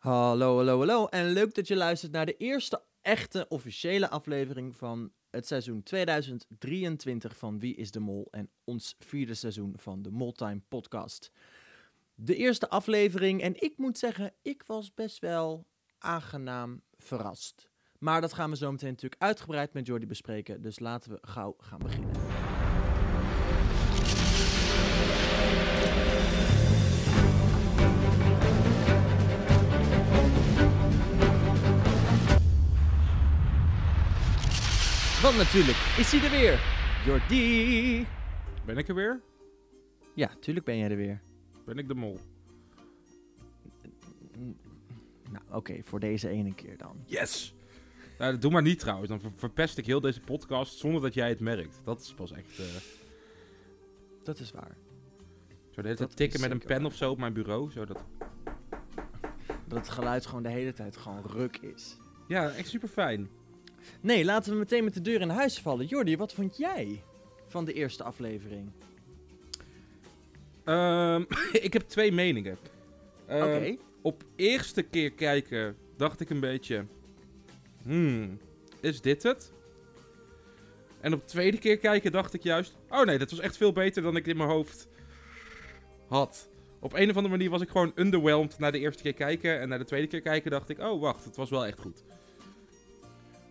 Hallo, hallo, hallo. En leuk dat je luistert naar de eerste echte officiële aflevering van het seizoen 2023 van Wie is de Mol en ons vierde seizoen van de Moltime podcast. De eerste aflevering en ik moet zeggen, ik was best wel aangenaam verrast. Maar dat gaan we zo meteen natuurlijk uitgebreid met Jordi bespreken, dus laten we gauw gaan beginnen. Want natuurlijk is hij er weer. Jordi. Ben ik er weer? Ja, tuurlijk ben jij er weer. Ben ik de mol? Nou, oké, voor deze ene keer dan. Yes! Nou, doe maar niet trouwens. Dan ver- verpest ik heel deze podcast zonder dat jij het merkt. Dat is pas echt... eh Dat is waar. zo de hele Dat tijd tikken met een pen waar. of zo op mijn bureau. Zodat... Dat het geluid gewoon de hele tijd gewoon ruk is. Ja, echt super fijn. Nee, laten we meteen met de deur in huis vallen. Jordi, wat vond jij van de eerste aflevering? Ehm, ik heb twee meningen. Oké. Op eerste keer kijken dacht ik een beetje... Hmm, is dit het? En op tweede keer kijken dacht ik juist... Oh nee, dat was echt veel beter dan ik in mijn hoofd had. Op een of andere manier was ik gewoon underwhelmed na de eerste keer kijken. En na de tweede keer kijken dacht ik... Oh, wacht, het was wel echt goed.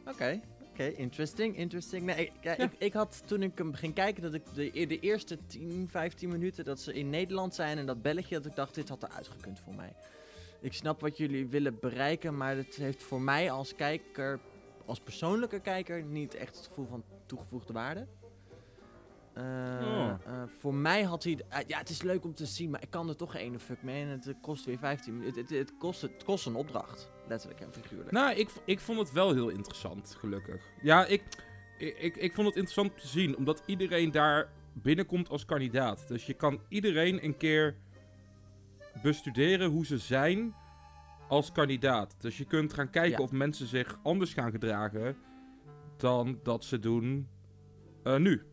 Oké, oké, interesting, interesting. Nee, ik, ja, Ja. ik, ik had toen ik hem ging kijken dat ik de, de eerste 10, 15 minuten dat ze in Nederland zijn en dat belletje, dat ik dacht, dit had eruit gekund voor mij. Ik snap wat jullie willen bereiken, maar het heeft voor mij als kijker, als persoonlijke kijker, niet echt het gevoel van toegevoegde waarde. Eh, Oh. eh, voor mij had hij, eh, ja, het is leuk om te zien, maar ik kan er toch geen fuck mee en het kost weer 15 minuten. Het, het, het, kost, het kost een opdracht, letterlijk en figuurlijk. Nou, ik, ik vond het wel heel interessant, gelukkig. Ja, ik, ik, ik, ik vond het interessant te zien, omdat iedereen daar binnenkomt als kandidaat. Dus je kan iedereen een keer bestuderen hoe ze zijn als kandidaat. Dus je kunt gaan kijken Ja. of mensen zich anders gaan gedragen dan dat ze doen eh, nu.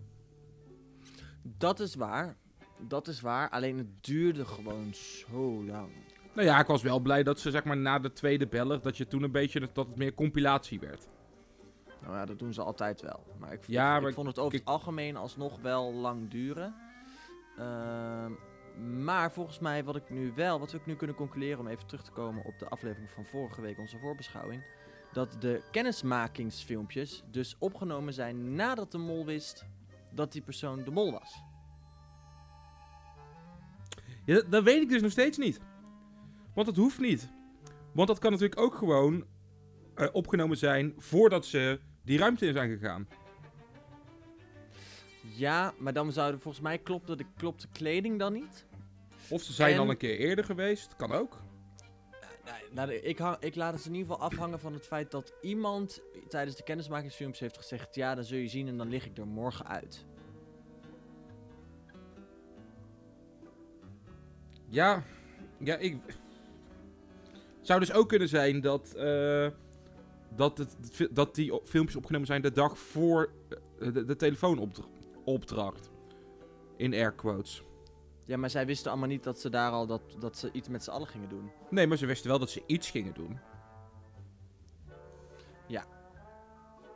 Dat is waar. Dat is waar. Alleen het duurde gewoon zo lang. Nou ja, ik was wel blij dat ze zeg maar na de tweede beller, dat je toen een beetje, dat het meer compilatie werd. Nou ja, dat doen ze altijd wel. Maar ik, Ja, ik, maar ik vond het over ik- het algemeen alsnog wel lang duren. Ehm, maar volgens mij, wat ik nu wel, wat we nu kunnen concluderen, om even terug te komen op de aflevering van vorige week, onze voorbeschouwing. Dat de kennismakingsfilmpjes dus opgenomen zijn nadat de mol wist dat die persoon de mol was. Ja, dat weet ik dus nog steeds niet. Want dat hoeft niet. Want dat kan natuurlijk ook gewoon eh, opgenomen zijn voordat ze die ruimte in zijn gegaan. Ja, maar dan zouden volgens mij klopte de, klopt de kleding dan niet. Of ze zijn En- al een keer eerder geweest. Kan ook. Nee, nou, ik, hang, ik laat het in ieder geval afhangen van het feit dat iemand tijdens de kennismakingsfilms heeft gezegd: Ja, dan zul je zien en dan lig ik er morgen uit. Ja, ja, ik... Het zou dus ook kunnen zijn dat, eh, dat, het, dat die filmpjes opgenomen zijn de dag voor eh, de, de telefoonopdracht. In air quotes. Ja, maar zij wisten allemaal niet dat ze daar al dat, dat ze iets met z'n allen gingen doen. Nee, maar ze wisten wel dat ze iets gingen doen. Ja.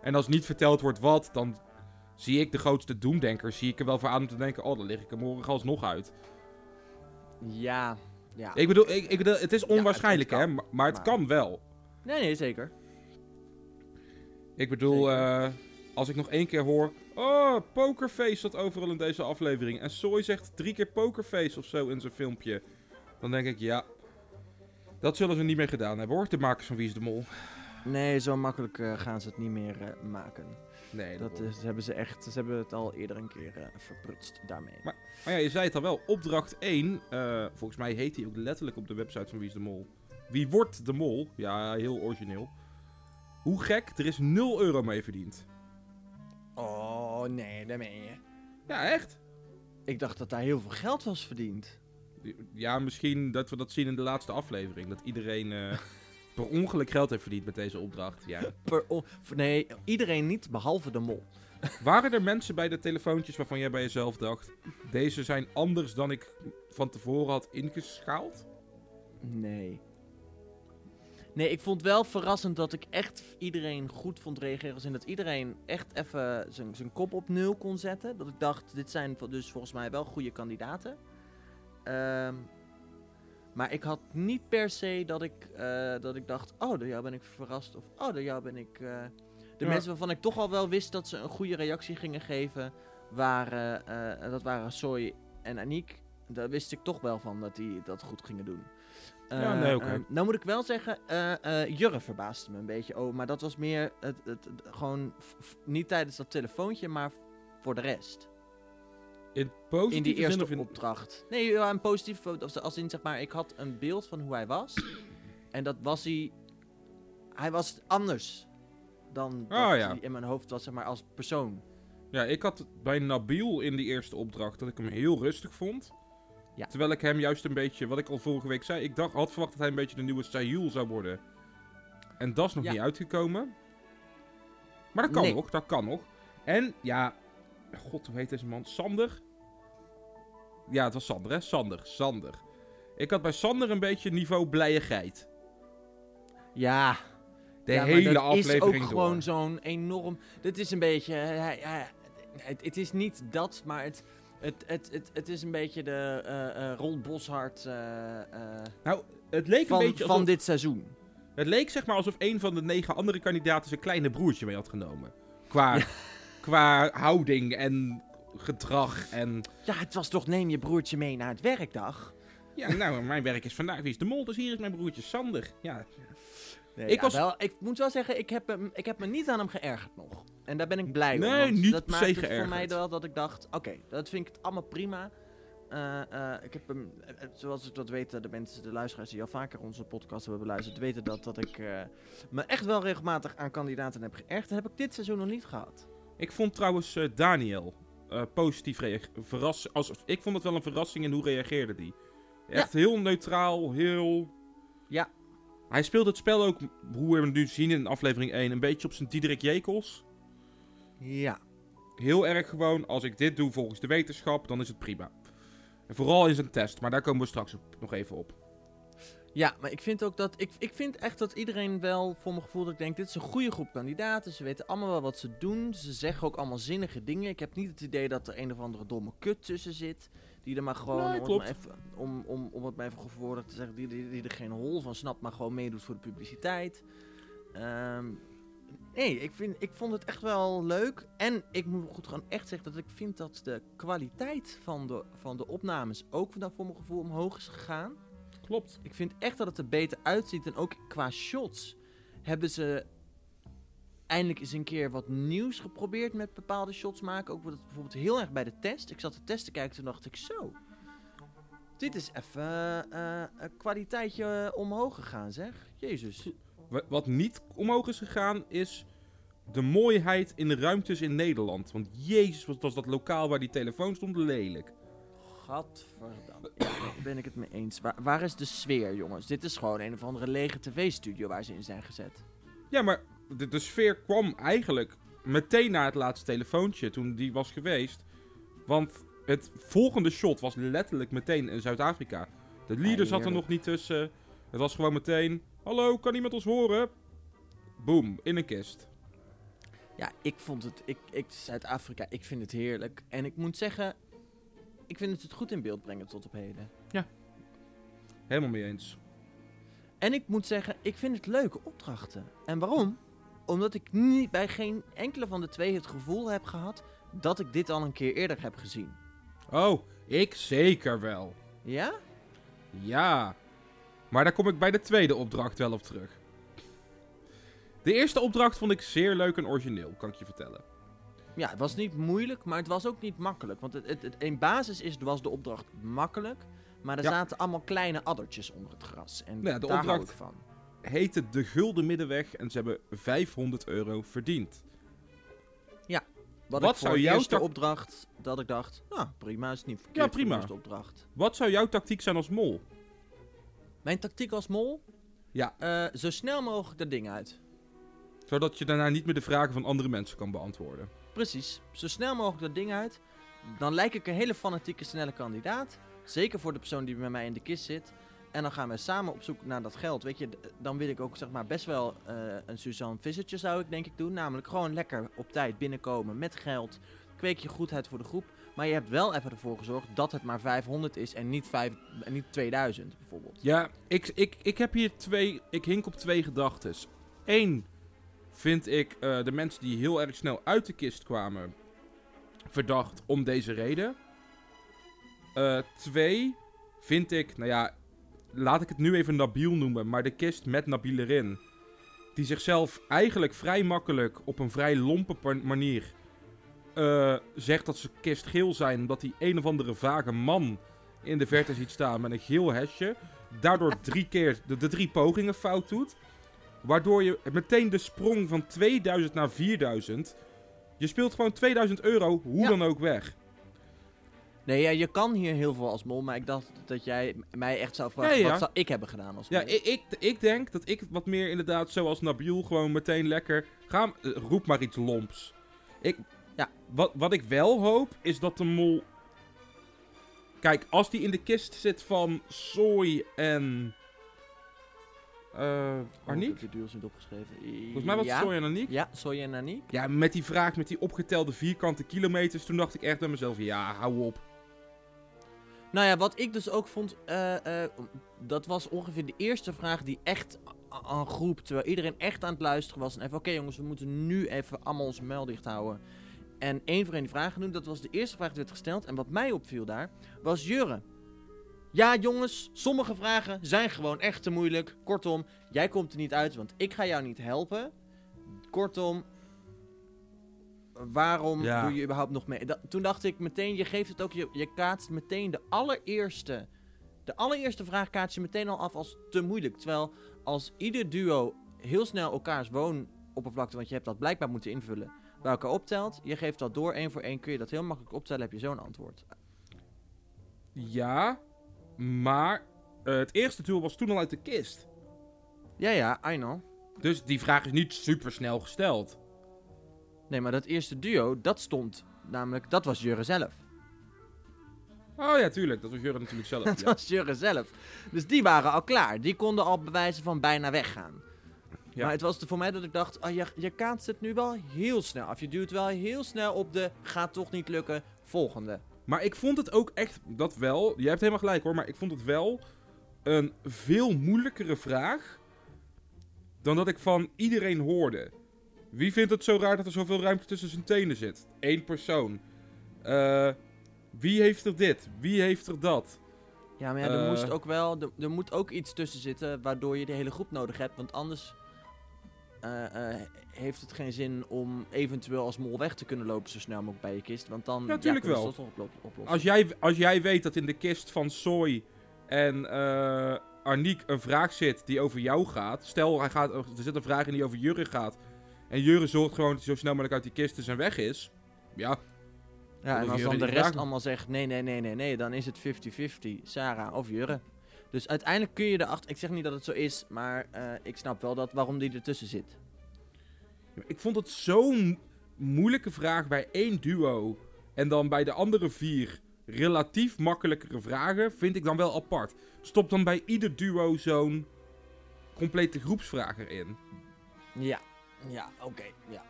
En als niet verteld wordt wat, dan zie ik de grootste doemdenker. Zie ik er wel voor aan om te denken: oh, dan lig ik er morgen alsnog uit. Ja, ja. Ik bedoel, ik, ik bedoel het is onwaarschijnlijk, het hè, kan. maar, maar het Maar- kan wel. Nee, nee, zeker. Ik bedoel, Zeker. eh, als ik nog één keer hoor. Oh, Pokerface zat overal in deze aflevering. En Soy zegt drie keer Pokerface of zo in zijn filmpje. Dan denk ik, ja. Dat zullen ze niet meer gedaan hebben hoor, de makers van Wie is de Mol. Nee, zo makkelijk eh, gaan ze het niet meer eh, maken. Nee, Dat dat is, hebben ze echt, ze hebben het al eerder een keer eh, verprutst daarmee. Maar ja, je zei het al wel. Opdracht 1. eh, volgens mij heet die ook letterlijk op de website van Wie is de Mol. Wie wordt de Mol? Ja, heel origineel. Hoe gek, er is 0 euro mee verdiend. Oh, nee, daar meen je. Ja, echt? Ik dacht dat daar heel veel geld was verdiend. Ja, misschien dat we dat zien in de laatste aflevering. Dat iedereen eh, per ongeluk geld heeft verdiend met deze opdracht. Ja. Per nee, iedereen niet, behalve de mol. Waren er mensen bij de telefoontjes waarvan jij bij jezelf dacht... Deze zijn anders dan ik van tevoren had ingeschaald? Nee. Nee, ik vond wel verrassend dat ik echt iedereen goed vond reageren. In dat iedereen echt even zijn zijn kop op nul kon zetten. Dat ik dacht, dit zijn dus volgens mij wel goede kandidaten. Ehm, maar ik had niet per se dat ik, eh, dat ik dacht, oh, door jou ben ik verrast. Of, oh, door jou ben ik... eh, De Ja. mensen waarvan ik toch al wel wist dat ze een goede reactie gingen geven, waren, eh, dat waren Soy en Aniek. Daar wist ik toch wel van dat die dat goed gingen doen. Ja, nee, oké. eh, nou moet ik wel zeggen, Jurre verbaasde me een beetje. Oh, maar dat was meer het, het, het- gewoon niet tijdens dat telefoontje, maar voor de rest. In positieve in die eerste in... opdracht. Nee, ja, een positief foto. Als in zeg maar, ik had een beeld van hoe hij was. En dat was hij. Hij was anders dan Oh, ja. hij in mijn hoofd was, zeg maar, als persoon. Ja, ik had bij Nabil in die eerste opdracht dat ik hem heel rustig vond. Ja. Terwijl ik hem juist een beetje, wat ik al vorige week zei, ik dacht, had verwacht dat hij een beetje de nieuwe Sayul zou worden. En dat is nog Ja. niet uitgekomen. Maar dat kan Nee. nog, dat kan nog. En ja, god, hoe heet deze man? Sander? Ja, het was Sander, hè? Sander, Sander. Ik had bij Sander een beetje niveau blije geit. Ja, De ja, hele dat aflevering is ook door. gewoon zo'n enorm. Dit is een beetje. hij- het, het is niet dat, maar het. Het, het, het, het is een beetje de eh eh Ron Boshart eh, Nou, het leek van, een beetje van alsof... dit seizoen. Het leek zeg maar alsof een van de negen andere kandidaten zijn kleine broertje mee had genomen. Qua, qua houding en gedrag en... Ja, het was toch neem je broertje mee naar het werkdag. Ja, nou, mijn werk is vandaag. Wie is de mol? Dus hier is mijn broertje Sander. Ja, Nee, Ik was- wel, ik moet wel zeggen, ik heb, hem, ik heb me niet aan hem geërgerd nog. En daar ben ik blij om. Nee, want niet dat per se het voor geërgerd. mij wel dat ik dacht, oké, dat vind ik het allemaal prima. Eh, eh, ik heb hem, eh, zoals ik dat weten, de mensen, de luisteraars die al vaker onze podcast hebben beluisterd, weten dat, dat ik me echt wel regelmatig aan kandidaten heb geërgerd. Dat heb ik dit seizoen nog niet gehad. Ik vond trouwens eh, Daniel eh, positief reageren. Verras als, ik vond het wel een verrassing in hoe reageerde die. Echt heel neutraal, heel... Ja. Hij speelt het spel ook, hoe we hem nu zien in aflevering 1, een beetje op zijn Diederik Jekels. Ja. heel erg gewoon, als ik dit doe volgens de wetenschap, dan is het prima. En vooral in zijn test, maar daar komen we straks op, nog even op. Ja, maar ik vind ook dat. Ik, ik vind echt dat iedereen wel, voor mijn gevoel, dat ik denk: dit is een goede groep kandidaten. Ze weten allemaal wel wat ze doen. Ze zeggen ook allemaal zinnige dingen. Ik heb niet het idee dat er een of andere domme kut tussen zit. Die er maar gewoon, Nee, om, het maar even, om, om, om het maar even te zeggen, die, die, die er geen hol van snapt, maar gewoon meedoet voor de publiciteit. Ehm, nee, ik, vind, ik vond het echt wel leuk. En ik moet goed gewoon echt zeggen dat ik vind dat de kwaliteit van de, van de opnames ook voor mijn gevoel omhoog is gegaan. Klopt. Ik vind echt dat het er beter uitziet. En ook qua shots hebben ze eindelijk eens een keer wat nieuws geprobeerd met bepaalde shots maken. Ook bijvoorbeeld heel erg bij de test. Ik zat de test te kijken toen dacht ik zo. Dit is even eh, een kwaliteitje omhoog gegaan, zeg. Jezus. Wa- Wat niet omhoog is gegaan, is de mooiheid in de ruimtes in Nederland. Want jezus, was dat lokaal waar die telefoon stond lelijk. Gadverdamme. Ja, daar ben ik het mee eens. Waar, waar is de sfeer, jongens? Dit is gewoon een of andere lege tv-studio waar ze in zijn gezet. Ja, maar de, de sfeer kwam eigenlijk meteen na het laatste telefoontje, toen die was geweest. Want het volgende shot was letterlijk meteen in Zuid-Afrika. De leader zat er nog niet tussen. Het was gewoon meteen, hallo, kan iemand ons horen? Boom, in een kist. Ja, ik vond het. Ik, ik, Zuid-Afrika, ik vind het heerlijk. En ik moet zeggen, ik vind het het goed in beeld brengen tot op heden. Helemaal mee eens. En ik moet zeggen, ik vind het leuke opdrachten. En waarom? Omdat ik niet bij geen enkele van de twee het gevoel heb gehad dat ik dit al een keer eerder heb gezien. Oh, ik zeker wel. Ja? Ja. Maar daar kom ik bij de tweede opdracht wel op terug. De eerste opdracht vond ik zeer leuk en origineel, kan ik je vertellen. Ja, het was niet moeilijk, maar het was ook niet makkelijk. Want het, het, het- in basis is, was de opdracht makkelijk. Maar er Ja. zaten allemaal kleine addertjes onder het gras. En Ja, de daar hou opdracht- ik van. Heette De Gulden Middenweg en ze hebben 500 euro verdiend. Wat, Wat voor zou jouw eerste opdracht, dat ik dacht, nou prima, is het niet verkeerd Ja, prima. voor de eerste opdracht. Wat zou jouw tactiek zijn als mol? Mijn tactiek als mol? Ja. Eh, zo snel mogelijk dat ding uit. Zodat je daarna niet meer de vragen van andere mensen kan beantwoorden. Precies, zo snel mogelijk dat ding uit. Dan lijk ik een hele fanatieke, snelle kandidaat. Zeker voor de persoon die bij mij in de kist zit. En dan gaan we samen op zoek naar dat geld. Weet je, dan wil ik ook zeg maar best wel eh, een Suzanne Vissertje zou ik denk ik doen. Namelijk gewoon lekker op tijd binnenkomen met geld. Kweek je goedheid voor de groep. Maar je hebt wel even ervoor gezorgd dat het maar 500 is en niet, vijf, en niet 2000 bijvoorbeeld. Ja, ik, ik, ik heb hier twee. Ik hink op twee gedachten. Eén vind ik eh, de mensen die heel erg snel uit de kist kwamen verdacht om deze reden. Eh, twee vind ik, nou ja, laat ik het nu even Nabil noemen, maar de kist met Nabil erin. Die zichzelf eigenlijk vrij makkelijk op een vrij lompe manier eh, zegt dat ze kist geel zijn. Omdat hij een of andere vage man in de verte ziet staan met een geel hesje. Daardoor drie keer de, de drie pogingen fout doet. Waardoor je meteen de sprong van 2000 naar 4000. Je speelt gewoon 2000 euro, hoe Ja. dan ook weg. Nee, ja, je kan hier heel veel als mol. Maar ik dacht dat jij mij echt zou vragen, Ja, ja. wat zou ik hebben gedaan als mol? Ja, ik, ik, ik denk dat ik wat meer inderdaad, zoals Nabil, gewoon meteen lekker. Ga, eh, roep maar iets lomps. Ik, Ja. wat, wat ik wel hoop, is dat de mol. Kijk, als die in de kist zit van Soy en. Eh Oh, ik Arniek? heb de duels niet opgeschreven. Volgens mij was het ja. Soy en Arniek. Ja, Soy en Aniek. Ja, met die vraag met die opgetelde vierkante kilometers, toen dacht ik echt bij mezelf: ja, hou op. Nou ja, wat ik dus ook vond, eh, eh, dat was ongeveer de eerste vraag die echt aan groep, terwijl iedereen echt aan het luisteren was. En even, oké jongens, we moeten nu even allemaal ons muil dicht houden. En één voor één die vragen doen, dat was de eerste vraag die werd gesteld. En wat mij opviel daar, was Jurre. Ja jongens, sommige vragen zijn gewoon echt te moeilijk. Kortom, jij komt er niet uit, want ik ga jou niet helpen. Kortom, waarom Ja. doe je überhaupt nog mee? Toen dacht ik meteen, je geeft het ook, je, je kaatst meteen de allereerste, de allereerste vraag kaats je meteen al af als te moeilijk. Terwijl als ieder duo heel snel elkaars woonoppervlakte, want je hebt dat blijkbaar moeten invullen, bij elkaar optelt, je geeft dat door één voor één, kun je dat heel makkelijk optellen, heb je zo'n antwoord. Ja, maar eh, het eerste duel was toen al uit de kist. Ja, ja, I know. Dus die vraag is niet super snel gesteld. Nee, maar dat eerste duo, dat stond namelijk, dat was Jurre zelf. Oh ja, tuurlijk. Dat was Jurre natuurlijk zelf. Dat ja. was Jurre zelf. Dus die waren al klaar. Die konden al bewijzen van bijna weggaan. Ja. Maar het was voor mij dat ik dacht, oh, je, je kaatst het nu wel heel snel af. Je duwt wel heel snel op de, gaat toch niet lukken, volgende. Maar ik vond het ook echt, dat wel, jij hebt helemaal gelijk hoor, maar ik vond het wel een veel moeilijkere vraag dan dat ik van iedereen hoorde. Wie vindt het zo raar dat er zoveel ruimte tussen zijn tenen zit? Eén persoon. Eh, wie heeft er dit? Wie heeft er dat? Ja, maar ja, er, Eh. moest ook wel, er, er moet ook iets tussen zitten waardoor je de hele groep nodig hebt. Want anders eh, eh, heeft het geen zin om eventueel als mol weg te kunnen lopen zo snel mogelijk bij je kist. Want dan Ja, tuurlijk kunnen ze wel. dat toch oplossen. Als jij, als jij weet dat in de kist van Soy en eh Arniek een vraag zit die over jou gaat. Stel, hij gaat, er zit een vraag in die over Jurre gaat. En Jurre zorgt gewoon dat hij zo snel mogelijk uit die kist is en weg is. Ja, Ja, en als je dan de rest allemaal zegt nee, nee, nee, nee, nee, dan is het 50-50, Sarah of Jurre. Dus uiteindelijk kun je erachter, ik zeg niet dat het zo is, maar eh, ik snap wel dat waarom die ertussen zit. ik vond het zo'n moeilijke vraag bij één duo. En dan bij de andere vier relatief makkelijkere vragen. Vind ik dan wel apart. Stop dan bij ieder duo zo'n complete groepsvraag erin. Ja, ja, oké, ja.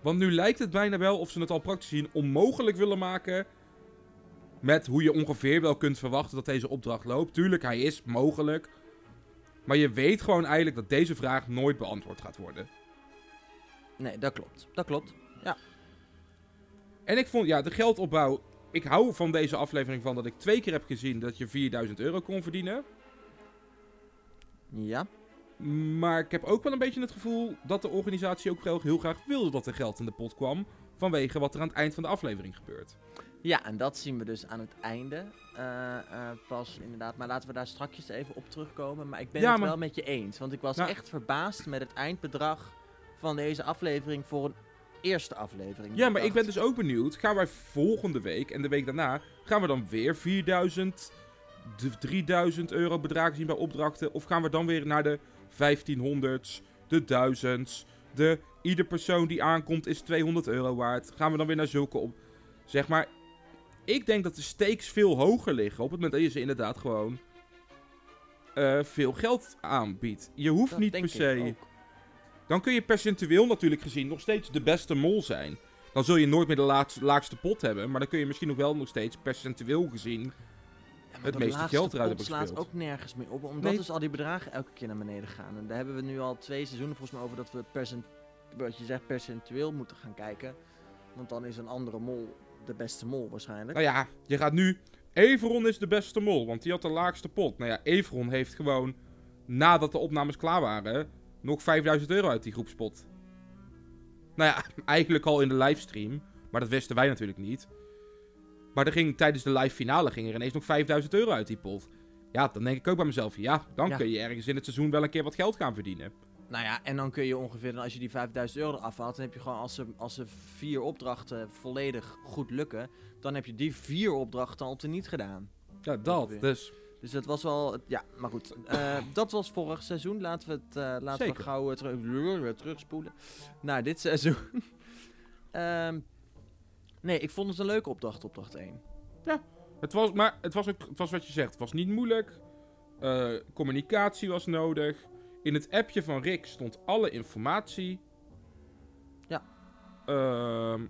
Want nu lijkt het bijna wel of ze het al praktisch zien onmogelijk willen maken. Met hoe je ongeveer wel kunt verwachten dat deze opdracht loopt. Tuurlijk, hij is mogelijk. Maar je weet gewoon eigenlijk dat deze vraag nooit beantwoord gaat worden. Nee, dat klopt, dat klopt. En ik vond, ja, de geldopbouw. Ik hou van deze aflevering van dat ik twee keer heb gezien dat je 4000 euro kon verdienen. Ja, Maar ik heb ook wel een beetje het gevoel dat de organisatie ook heel graag wilde dat er geld in de pot kwam. Vanwege wat er aan het eind van de aflevering gebeurt. ja, en dat zien we dus aan het einde eh, eh, pas inderdaad. Maar laten we daar strakjes even op terugkomen. Maar ik ben Ja, het maar- wel met je eens, want ik was Nou- echt verbaasd met het eindbedrag van deze aflevering voor een eerste aflevering. Ja, maar ik ben dus ook benieuwd. Gaan wij volgende week en de week daarna. Gaan we dan weer 4000, d- 3000 euro bedragen zien bij opdrachten? Of gaan we dan weer naar de 1500's, de 1000's? De ieder persoon die aankomt is 200 euro waard. Gaan we dan weer naar zulke op. Zeg maar. Ik denk dat de stakes veel hoger liggen. Op het moment dat je ze inderdaad gewoon eh, veel geld aanbiedt. Je hoeft Dat niet per se... Dan kun je percentueel natuurlijk gezien nog steeds de beste mol zijn. Dan zul je nooit meer de laatste, laagste pot hebben. Maar dan kun je misschien nog wel nog steeds percentueel gezien... Ja, het meeste geld eruit hebben slaat ook nergens meer op. Omdat Nee. dus al die bedragen elke keer naar beneden gaan. En daar hebben we nu al twee seizoenen volgens mij over dat we percent, wat je zegt, percentueel moeten gaan kijken. Want dan is een andere mol de beste mol waarschijnlijk. Nou ja, je gaat nu... Everon is de beste mol, want die had de laagste pot. Nou ja, Everon heeft gewoon, nadat de opnames klaar waren, nog 5000 euro uit die groepspot. Nou ja, eigenlijk al in de livestream, maar dat wisten wij natuurlijk niet. Maar er ging, tijdens de live finale ging er ineens nog 5000 euro uit die pot. Ja, dan denk ik ook bij mezelf, ja, dan Ja. kun je ergens in het seizoen wel een keer wat geld gaan verdienen. Nou ja, en dan kun je ongeveer, dan als je die 5000 euro eraf haalt, dan heb je gewoon, als ze, als ze vier opdrachten volledig goed lukken, dan heb je die vier opdrachten al niet gedaan. Ja, dat. Ongeveer. Dus Dus dat was wel, ja, maar goed. Eh, dat was vorig seizoen. Laten we het, eh, laten we gauw terug, terugspoelen naar dit seizoen. Ehm, nee, ik vond het een leuke opdracht, opdracht 1. Het was, maar het was, ook, het was wat je zegt. Het was niet moeilijk. Eh, communicatie was nodig. In het appje van Rick stond alle informatie. Ja. Ehm,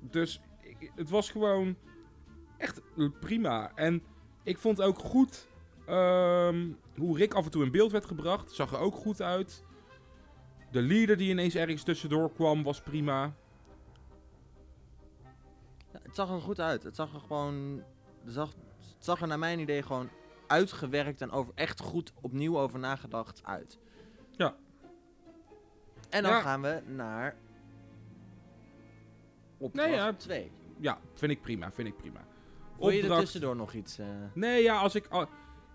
dus het was gewoon echt prima. En ik vond ook goed ehm, hoe Rick af en toe in beeld werd gebracht. Zag er ook goed uit. De leader die ineens ergens tussendoor kwam was prima. Ja, het zag er goed uit. Het zag er gewoon, het zag, het zag er naar mijn idee gewoon uitgewerkt en over, echt goed opnieuw over nagedacht uit. Ja. En dan Ja. gaan we naar opdracht Nee, ja. 2. Ja, vind ik prima. Vind ik prima. Wil je er tussendoor nog iets... eh, Nee, ja, als ik... al-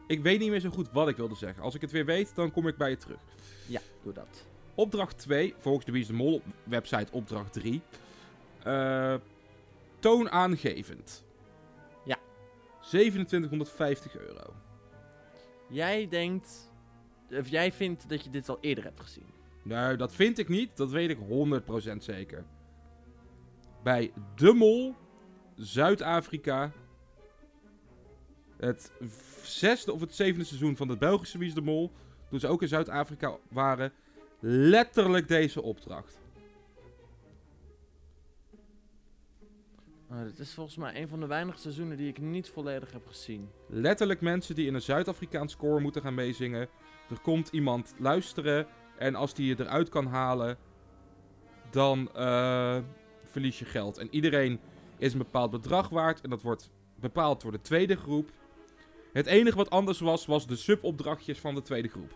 ik weet niet meer zo goed wat ik wilde zeggen. Als ik het weer weet, dan kom ik bij je terug. Ja, doe dat. Opdracht 2, volgens de Wie de Mol website opdracht 3. eh, toonaangevend. Ja. 2750 euro. Jij denkt, of jij vindt dat je dit al eerder hebt gezien. Nee, dat vind ik niet. Dat weet ik 100% zeker. Bij De Mol, Zuid-Afrika. Het zesde of het zevende seizoen van het Belgische Wie is de Mol. Toen ze ook in Zuid-Afrika waren. Letterlijk deze opdracht. Oh, dit is volgens mij een van de weinige seizoenen die ik niet volledig heb gezien. Letterlijk mensen die in een Zuid-Afrikaans koor moeten gaan meezingen. Er komt iemand luisteren. En als die je eruit kan halen, dan eh, verlies je geld. En iedereen is een bepaald bedrag waard. En dat wordt bepaald door de tweede groep. Het enige wat anders was, was de subopdrachtjes van de tweede groep.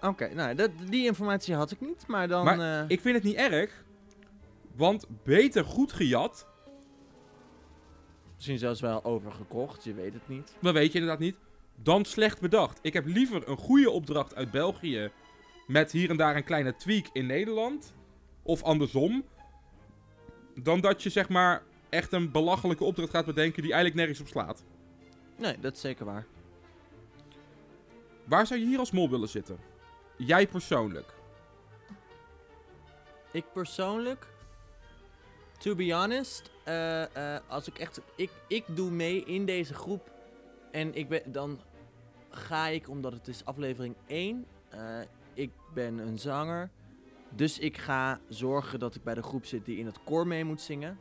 Oké, nou, dat, die informatie had ik niet, maar dan... Maar eh, Ik vind het niet erg. Want beter goed gejat, Misschien zelfs wel overgekocht, je weet het niet. dat weet je inderdaad niet, dan slecht bedacht. Ik heb liever een goede opdracht uit België met hier en daar een kleine tweak in Nederland. Of andersom. Dan dat je zeg maar echt een belachelijke opdracht gaat bedenken die eigenlijk nergens op slaat. Nee, dat is zeker waar. Waar zou je hier als mol willen zitten? Jij persoonlijk. Ik persoonlijk, to be honest, eh, eh, als ik echt, ik, ik doe mee in deze groep en ik ben, dan ga ik, omdat het is aflevering 1, eh, ik ben een zanger, dus ik ga zorgen dat ik bij de groep zit die in het koor mee moet zingen.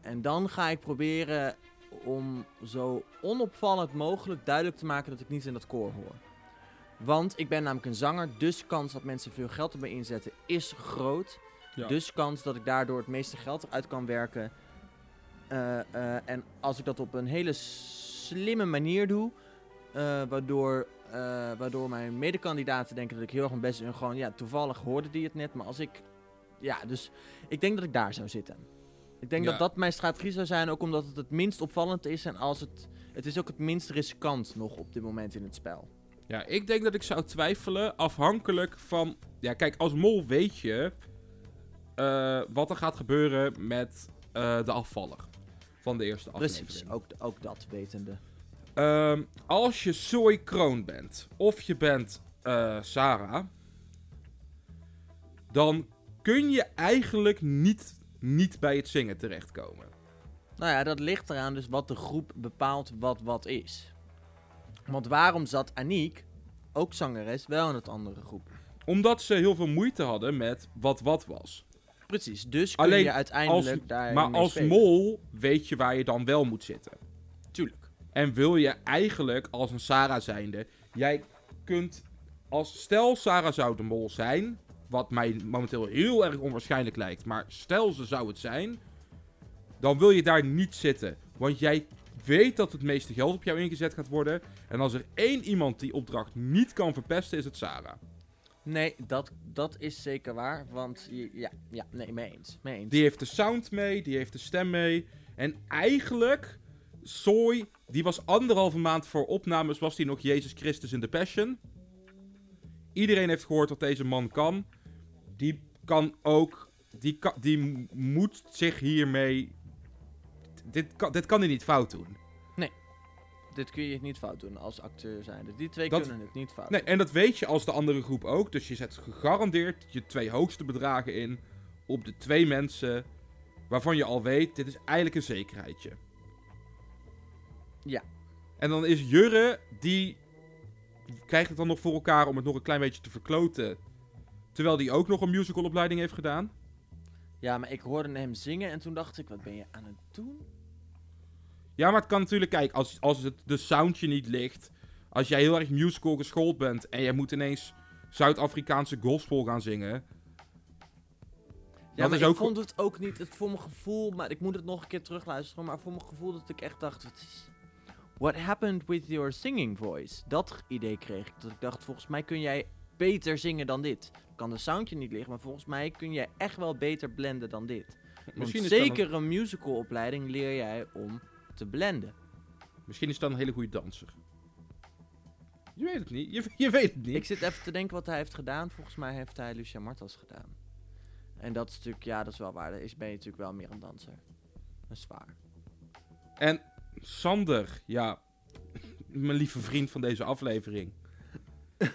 En dan ga ik proberen om zo onopvallend mogelijk duidelijk te maken dat ik niet in dat koor hoor. Want ik ben namelijk een zanger, dus kans dat mensen veel geld erbij inzetten is groot. Ja. Dus kans dat ik daardoor het meeste geld eruit kan werken. Eh, eh, en als ik dat op een hele slimme manier doe, eh, waardoor, waardoor mijn medekandidaten denken dat ik heel erg mijn best doe. En gewoon, ja, toevallig hoorde die het net, maar als ik... Ja, dus ik denk dat ik daar zou zitten. Ik denk Ja. dat dat mijn strategie zou zijn, ook omdat het het minst opvallend is. En als het, het is ook het minst riskant nog op dit moment in het spel. Ja, ik denk dat ik zou twijfelen afhankelijk van... Ja, kijk, als mol weet je eh, wat er gaat gebeuren met eh, de afvaller van de eerste aflevering. Precies, ook, ook dat wetende. Ehm, als je Soy Kroon bent, of je bent eh, Sarah, dan kun je eigenlijk niet, niet bij het zingen terechtkomen. Nou ja, dat ligt eraan dus wat de groep bepaalt wat wat is. Want waarom zat Aniek, ook zangeres, wel in het andere groep? Omdat ze heel veel moeite hadden met wat wat was. Precies, dus kun je uiteindelijk Als, daar maar als mol weet je waar je dan wel moet zitten. Tuurlijk. En wil je eigenlijk als een Sarah zijnde... Jij kunt... Als, stel Sarah zou de mol zijn... Wat mij momenteel heel erg onwaarschijnlijk lijkt. Maar stel ze zou het zijn... Dan wil je daar niet zitten. Want jij weet dat het meeste geld op jou ingezet gaat worden. En als er één iemand die opdracht niet kan verpesten, is het Sarah. Nee, dat, dat is zeker waar. Want ja, ja, nee, mee eens. Die heeft de sound mee, die heeft de stem mee. En eigenlijk, Soy, die was anderhalve maand voor opnames, was die nog Jezus Christus in de Passion. Iedereen heeft gehoord wat deze man kan. Die kan ook, die, die moet zich hiermee, dit dit kan hij niet fout doen. Dit kun je niet fout doen als acteur zijnde. Die twee Dat- kunnen het niet fout Nee, doen. en dat weet je als de andere groep ook. Dus je zet gegarandeerd je twee hoogste bedragen in op de twee mensen waarvan je al weet, dit is eigenlijk een zekerheidje. Ja. En dan is Jurre, die krijgt het dan nog voor elkaar om het nog een klein beetje te verkloten. Terwijl die ook nog een musicalopleiding heeft gedaan. Ja, maar ik hoorde hem zingen en toen dacht ik, wat ben je aan het doen? Ja, maar het kan natuurlijk, kijk, als, als het de soundje niet ligt. Als jij heel erg musical geschoold bent en je moet ineens Zuid-Afrikaanse gospel gaan zingen. Ja, Dat maar is ik ook- vond het ook niet, het voor mijn gevoel, maar ik moet het nog een keer terugluisteren, maar voor mijn gevoel dat ik echt dacht, what happened with your singing voice? Dat idee kreeg ik, dat ik dacht, volgens mij kun jij beter zingen dan dit. Kan de soundje niet liggen, maar volgens mij kun jij echt wel beter blenden dan dit. Want Misschien is, dat een, zeker een musicalopleiding leer jij om te blenden. misschien is dat een hele goede danser. Je weet het niet. Je, je weet het niet. Ik zit even te denken wat hij heeft gedaan. Volgens mij heeft hij Lucia Martas gedaan. En dat is natuurlijk, ja, dat is wel waar. Dan is, ben je natuurlijk wel meer een danser. Dat is waar. En Sander, ja, mijn lieve vriend van deze aflevering.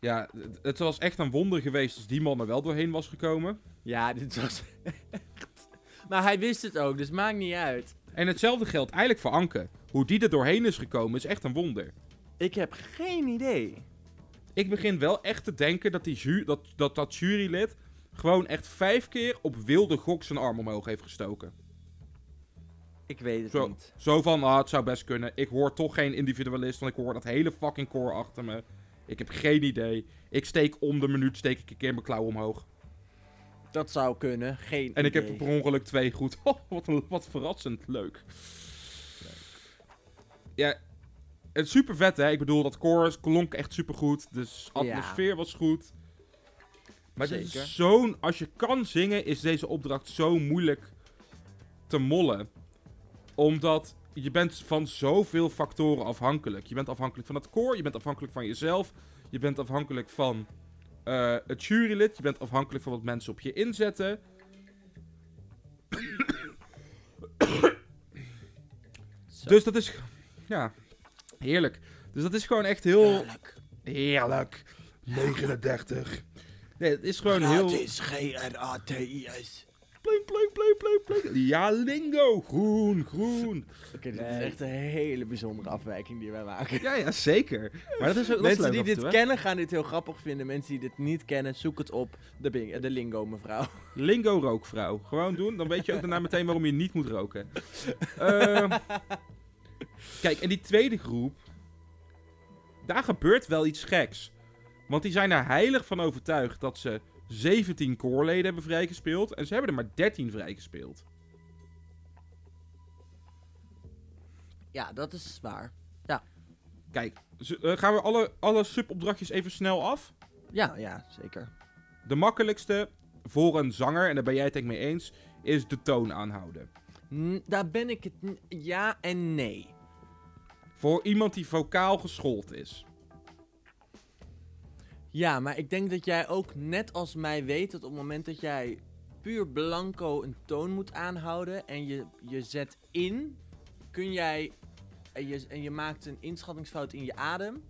Ja, het- het was echt een wonder geweest als die man er wel doorheen was gekomen. Ja, dit was echt... Maar hij wist het ook, dus maakt niet uit. En hetzelfde geldt eigenlijk voor Anke. Hoe die er doorheen is gekomen is echt een wonder. Ik heb geen idee. Ik begin wel echt te denken dat die ju dat, dat, dat jurylid gewoon echt vijf keer op wilde gok zijn arm omhoog heeft gestoken. Ik weet het Zo, niet. zo van, ah, het zou best kunnen. Ik hoor toch geen individualist, want ik hoor dat hele fucking koor achter me. Ik heb geen idee. Ik steek om de minuut steek ik een keer mijn klauw omhoog. Dat zou kunnen, geen En ik heb per ongeluk twee goed. Oh, wat, een- wat verrassend. Leuk. Ja, het is super vet hè. Ik bedoel, dat koor klonk echt super goed. De s- atmosfeer was goed. Maar zo'n... Als je kan zingen, is deze opdracht zo moeilijk te mollen. Omdat je bent van zoveel factoren afhankelijk. Je bent afhankelijk van het koor. Je bent afhankelijk van jezelf. Je bent afhankelijk van eh, het jurylid. Je bent afhankelijk van wat mensen op je inzetten. Zo. Dus dat is... Ja, heerlijk. Dus dat is gewoon echt heel... Heerlijk. Heerlijk. 39. Nee, het is gewoon heel... G-R-A-T-I-S. Plink, plink, plink, plink, plink. Ja, lingo. Groen, groen. Oké, dit Nee. is echt een hele bijzondere afwijking die wij maken. Ja, ja, zeker. Maar dat is, is Mensen die dit toe, kennen gaan dit heel grappig vinden. Mensen die dit niet kennen, zoek het op. De, bing- de lingo, mevrouw. Lingo rookvrouw. Gewoon doen. Dan weet je ook daarna meteen waarom je niet moet roken. Ehm, kijk, en die tweede groep. Daar gebeurt wel iets geks. Want die zijn er heilig van overtuigd dat ze 17 koorleden hebben vrijgespeeld. En ze hebben er maar 13 vrijgespeeld. Ja, dat is waar. Kijk, z- eh, gaan we alle, alle subopdrachtjes even snel af? Ja, ja, zeker. De makkelijkste voor een zanger, en daar ben jij het denk ik mee eens, is de toon aanhouden. N- daar ben ik het... n- Ja en nee. Voor iemand die vocaal geschoold is. Ja, maar ik denk dat jij ook net als mij weet dat op het moment dat jij puur blanco een toon moet aanhouden en je, je zet in, kun jij en je, en je maakt een inschattingsfout in je adem.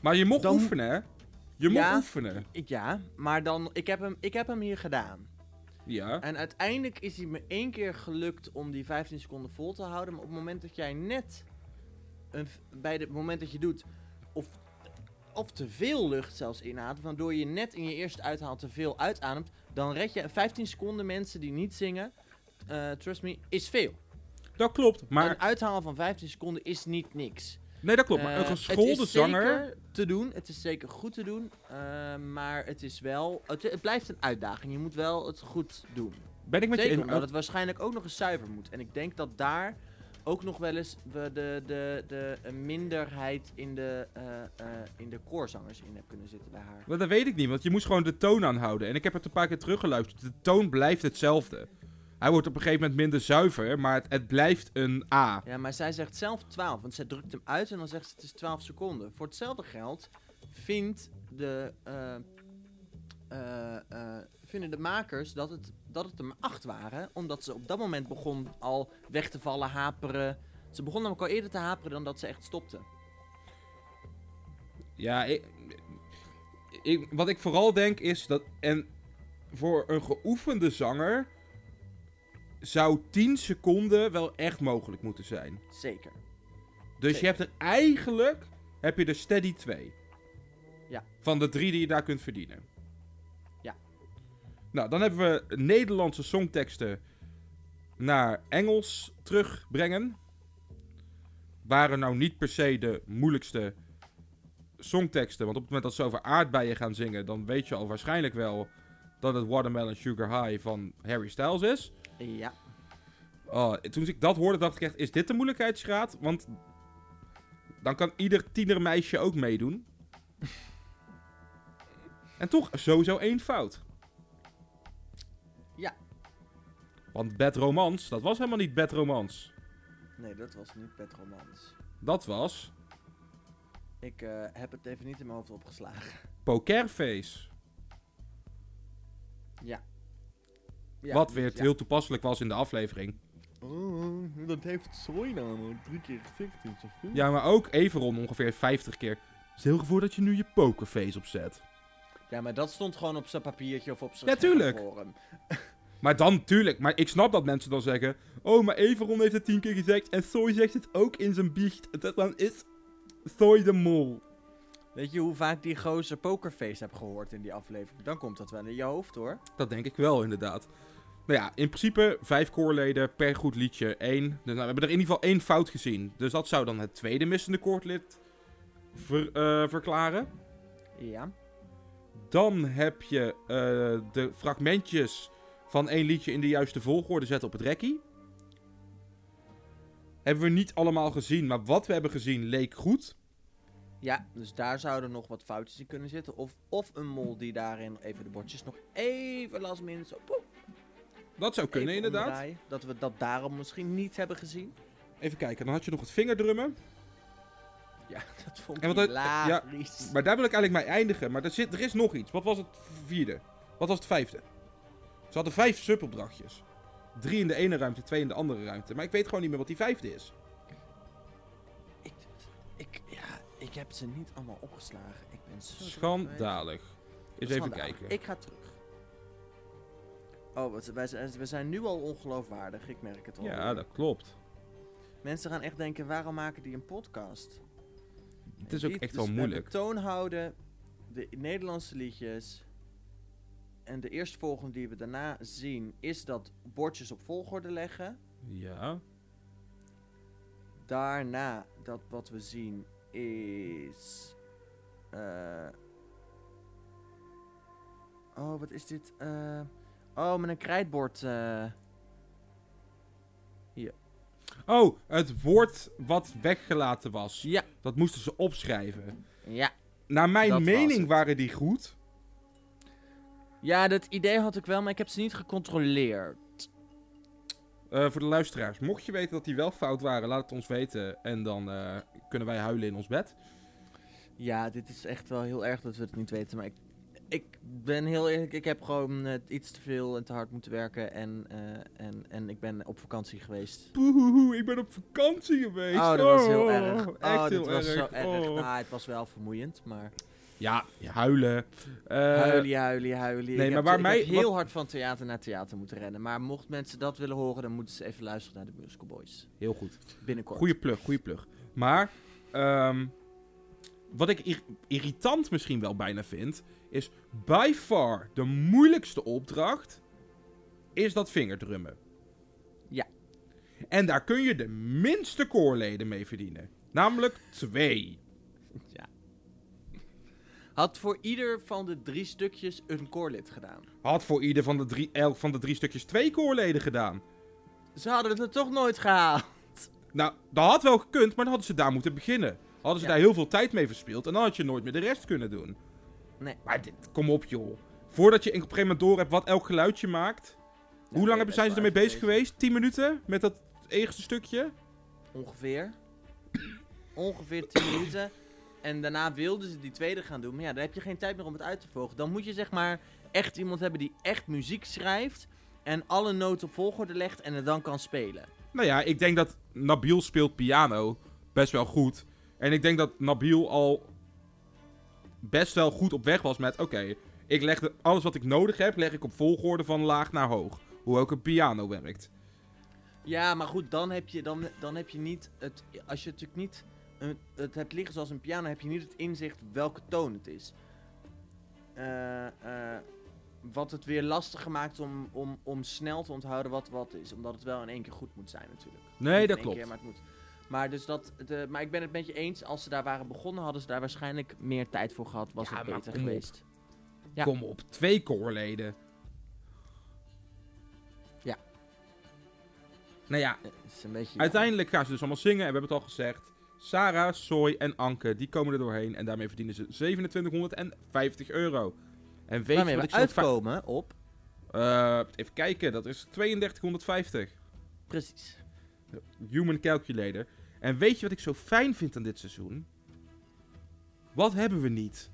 Maar je mocht Dan- oefenen, hè? Je mocht Ja. oefenen. Ik, ja, maar dan, ik heb, hem, ik heb hem hier gedaan. Ja. En uiteindelijk is hij me één keer gelukt om die 15 seconden vol te houden. Maar op het moment dat jij net een, bij het moment dat je doet, of, of te veel lucht zelfs inademt, waardoor je net in je eerste uithaal te veel uitademt, dan red je 15 seconden mensen die niet zingen. eh, trust me, is veel. Dat klopt, maar... Een uithaal van 15 seconden is niet niks. Nee, dat klopt. Maar Eh, een geschoolde het is zanger... zeker te doen, het is zeker goed te doen, eh, maar het is wel, het, het blijft een uitdaging. Je moet wel het goed doen. Ben ik met je eens. omdat het waarschijnlijk ook nog eens zuiver moet. En ik denk dat daar ook nog wel eens we de, de, de minderheid in de, eh, eh, in de koorzangers in heb kunnen zitten bij haar. Maar dat weet ik niet, want je moest gewoon de toon aanhouden. En ik heb het een paar keer teruggeluisterd. De toon blijft hetzelfde. Hij wordt op een gegeven moment minder zuiver, maar het, het blijft een A. Ja, maar zij zegt zelf 12, want zij drukt hem uit en dan zegt ze het is 12 seconden. Voor hetzelfde geld vindt de, eh, vinden de makers dat het, dat het er maar 8 waren, omdat ze op dat moment begon al weg te vallen, haperen. Ze begon namelijk al eerder te haperen dan dat ze echt stopte. Ja, ik, ik- wat ik vooral denk is dat... En voor een geoefende zanger zou 10 seconden wel echt mogelijk moeten zijn. Zeker. Dus Zeker. je hebt er eigenlijk... Heb je er steady 2. Ja. Van de drie die je daar kunt verdienen. Nou, dan hebben we Nederlandse songteksten naar Engels terugbrengen. Waren nou niet per se de moeilijkste songteksten. Want op het moment dat ze over aardbeien gaan zingen, dan weet je al waarschijnlijk wel dat het Watermelon Sugar High van Harry Styles is. Ja. Oh, toen ik dat hoorde, dacht ik echt, is dit de moeilijkheidsgraad? Want dan kan ieder tienermeisje ook meedoen. en toch sowieso één fout. Ja. Want Bad Romance, dat was helemaal niet Bad Romance. Nee, dat was niet Pet Romans. Dat was Ik eh, heb het even niet in mijn hoofd opgeslagen. Pokerface. Ja. Ja, wat weer ja. heel toepasselijk was in de aflevering. Oh, dat heeft zooi namelijk drie keer gefikt in zijn film. Ja, maar ook Everon ongeveer 50 keer. Stel je voor dat je nu je pokerface opzet. Ja, maar dat stond gewoon op zijn papiertje of op zijn Ja, tuurlijk. forum. Maar dan, tuurlijk. Maar ik snap dat mensen dan zeggen... Oh, maar Everon heeft het tien keer gezegd. En Soy zegt het ook in zijn biecht. Dat dan is Soy de mol. Weet je hoe vaak die gozer Pokerface heb gehoord in die aflevering? Dan komt dat wel in je hoofd hoor. Dat denk ik wel, inderdaad. Nou ja, in principe vijf koorleden per goed liedje. één. Dus nou, we hebben er in ieder geval één fout gezien. Dus dat zou dan het tweede missende koordlid ver- eh, verklaren. Ja. Dan heb je eh, de fragmentjes van één liedje in de juiste volgorde zetten op het rekkie. Hebben we niet allemaal gezien, maar wat we hebben gezien leek goed. Ja, dus daar zouden nog wat foutjes in kunnen zitten. Of, of een mol die daarin even de bordjes nog even last minute zo poep, Dat zou kunnen, even inderdaad. omdraaien. Dat we dat daarom misschien niet hebben gezien. Even kijken, dan had je nog het vingerdrummen. Ja, dat vond ik het- hilarisch. Maar daar wil ik eigenlijk mee eindigen. Maar er, zit, er is nog iets. Wat was het vierde? Wat was het vijfde? Ze hadden vijf subopdrachtjes. Drie in de ene ruimte, twee in de andere ruimte. Maar ik weet gewoon niet meer wat die vijfde is. Ik, ik, ja, ik heb ze niet allemaal opgeslagen. Ik ben zo... Schandalig. Eens even Schandalig. kijken. Ik ga terug. Oh, wat- wij, zijn- we zijn nu al ongeloofwaardig. Ik merk het al. Ja, dat klopt. Mensen gaan echt denken, waarom maken die een podcast? Het is ook echt dus wel we moeilijk. hebben toon houden, de Nederlandse liedjes. En de eerstvolgende die we daarna zien, is dat bordjes op volgorde leggen. Ja. Daarna, dat wat we zien, is... eh, oh, wat is dit? Eh, oh, met een krijtbord. eh. Oh, het woord wat weggelaten was. Ja, Dat moesten ze opschrijven. ja. Naar mijn mening waren die goed. Ja, dat idee had ik wel, maar ik heb ze niet gecontroleerd. Eh, voor de luisteraars, mocht je weten dat die wel fout waren, laat het ons weten. En dan eh, kunnen wij huilen in ons bed. Ja, dit is echt wel heel erg dat we het niet weten. Maar ik, ik ben heel eerlijk, ik heb gewoon eh, iets te veel en te hard moeten werken. En, en, en ik ben op vakantie geweest. Poehoehoe, ik ben op vakantie geweest. Oh, dat was heel erg. Echt oh, heel dat was erg. zo erg. Oh. Nou, het was wel vermoeiend, maar... Ja, huilen. Eh, huilie, huilie, huilie. nee, ik maar waar ik mij- heb heel wat- hard van theater naar theater moeten rennen. Maar mocht mensen dat willen horen, dan moeten ze even luisteren naar de Musical Boys. Heel goed. Binnenkort. Goeie plug, goeie plug. Maar, ehm, wat ik ir- irritant misschien wel bijna vind, is by far de moeilijkste opdracht is dat vingerdrummen. Ja. En daar kun je de minste koorleden mee verdienen. Namelijk twee. Had voor ieder van de drie stukjes een koorlid gedaan. Had voor ieder van de drie, elk van de drie stukjes twee koorleden gedaan. Ze hadden het er toch nooit gehaald. Nou, dat had wel gekund, maar dan hadden ze daar moeten beginnen. Hadden ze Ja. daar heel veel tijd mee verspeeld en dan had je nooit meer de rest kunnen doen. Nee. Maar dit, kom op joh. Voordat je op een gegeven moment door hebt wat elk geluidje maakt. Hoe lang hebben, zijn ze ermee bezig geweest? 10 minuten? Met dat eerste stukje? Ongeveer. Ongeveer 10 minuten. En daarna wilden ze die tweede gaan doen. Maar ja, dan heb je geen tijd meer om het uit te volgen. Dan moet je zeg maar echt iemand hebben die echt muziek schrijft. En alle noten op volgorde legt en het dan kan spelen. Nou ja, ik denk dat Nabil speelt piano best wel goed. En ik denk dat Nabil al best wel goed op weg was met... Oké, ik leg de, alles wat ik nodig heb, leg ik op volgorde van laag naar hoog. Hoe ook een piano werkt. Ja, maar goed, dan heb je, dan, dan heb je niet het. Als je natuurlijk niet het hebt liggen zoals een piano, heb je niet het inzicht welke toon het is. Eh, eh, wat het weer lastig maakt om, om, om snel te onthouden wat wat is. Omdat het wel in één keer goed moet zijn, natuurlijk. Nee, dat klopt. keer, maar, het moet. Maar, dus dat, de, maar ik ben het met je eens. Als ze daar waren begonnen, hadden ze daar waarschijnlijk meer tijd voor gehad. Was Ja, het beter kom op. geweest. Ja. Kom op, twee koorleden. Ja. Nou ja, is een beetje. uiteindelijk gaan ze dus allemaal zingen. En we hebben het al gezegd. Sarah, Soy en Anke, die komen er doorheen. En daarmee verdienen ze 2750 euro. En weet je wat ik uitkomen op. Eh, even kijken, dat is 3250. Precies. Human Calculator. En weet je wat ik zo fijn vind aan dit seizoen? Wat hebben we niet?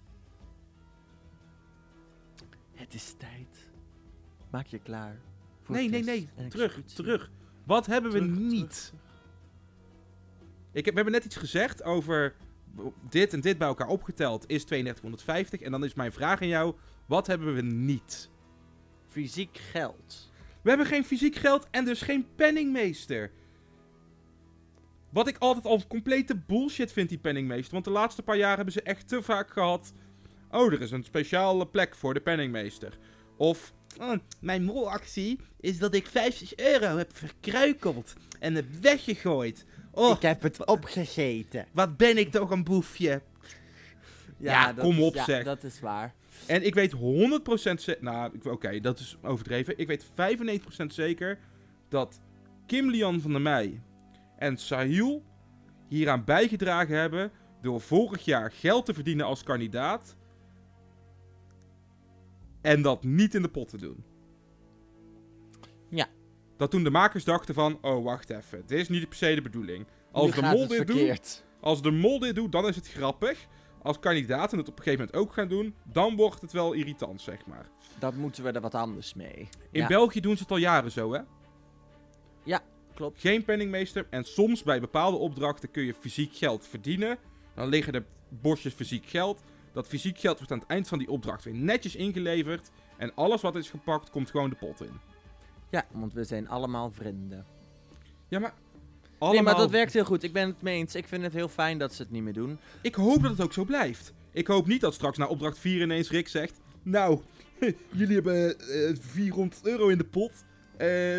Het is tijd. Maak je klaar. voor Nee, nee, nee. en Terug, terug. Wat hebben we Terug, niet? Ik heb, we hebben net iets gezegd over dit en dit bij elkaar opgeteld is 3250. En dan is mijn vraag aan jou, wat hebben we niet? Fysiek geld. We hebben geen fysiek geld en dus geen penningmeester. Wat ik altijd al complete bullshit vind, die penningmeester. Want de laatste paar jaar hebben ze echt te vaak gehad... Oh, er is een speciale plek voor de penningmeester. Of... "Oh, mijn molactie is dat ik 50 euro heb verkruikeld en heb weggegooid. Oh, Ik heb het opgegeten. wat ben ik toch een boefje. Ja, dat kom is- op, ja, zeg. Dat is waar. En ik weet 100% zeker... Nou, oké, dat is overdreven. Ik weet 95% zeker dat Kim Lian van der Meij en Sahil hieraan bijgedragen hebben... door vorig jaar geld te verdienen als kandidaat... en dat niet in de pot te doen. Ja. Dat toen de makers dachten van... Oh, wacht even. Dit is niet per se de bedoeling. Als de mol dit doet... Als de mol dit doet, dan is het grappig. Als kandidaten het op een gegeven moment ook gaan doen, dan wordt het wel irritant, zeg maar. Dan moeten we er wat anders mee. In ja, België doen ze het al jaren zo, hè? klopt. Geen penningmeester. En soms bij bepaalde opdrachten kun je fysiek geld verdienen. Dan liggen er bosjes fysiek geld. Dat fysiek geld wordt aan het eind van die opdracht weer netjes ingeleverd. En alles wat is gepakt, komt gewoon de pot in. Ja, want we zijn allemaal vrienden. Ja, maar... Nee, Allemaal... maar dat werkt heel goed. Ik ben het mee eens. Ik vind het heel fijn dat ze het niet meer doen. Ik hoop dat het ook zo blijft. Ik hoop niet dat straks na opdracht 4 ineens Rick zegt... Nou, jullie hebben eh 400 euro in de pot. Eh,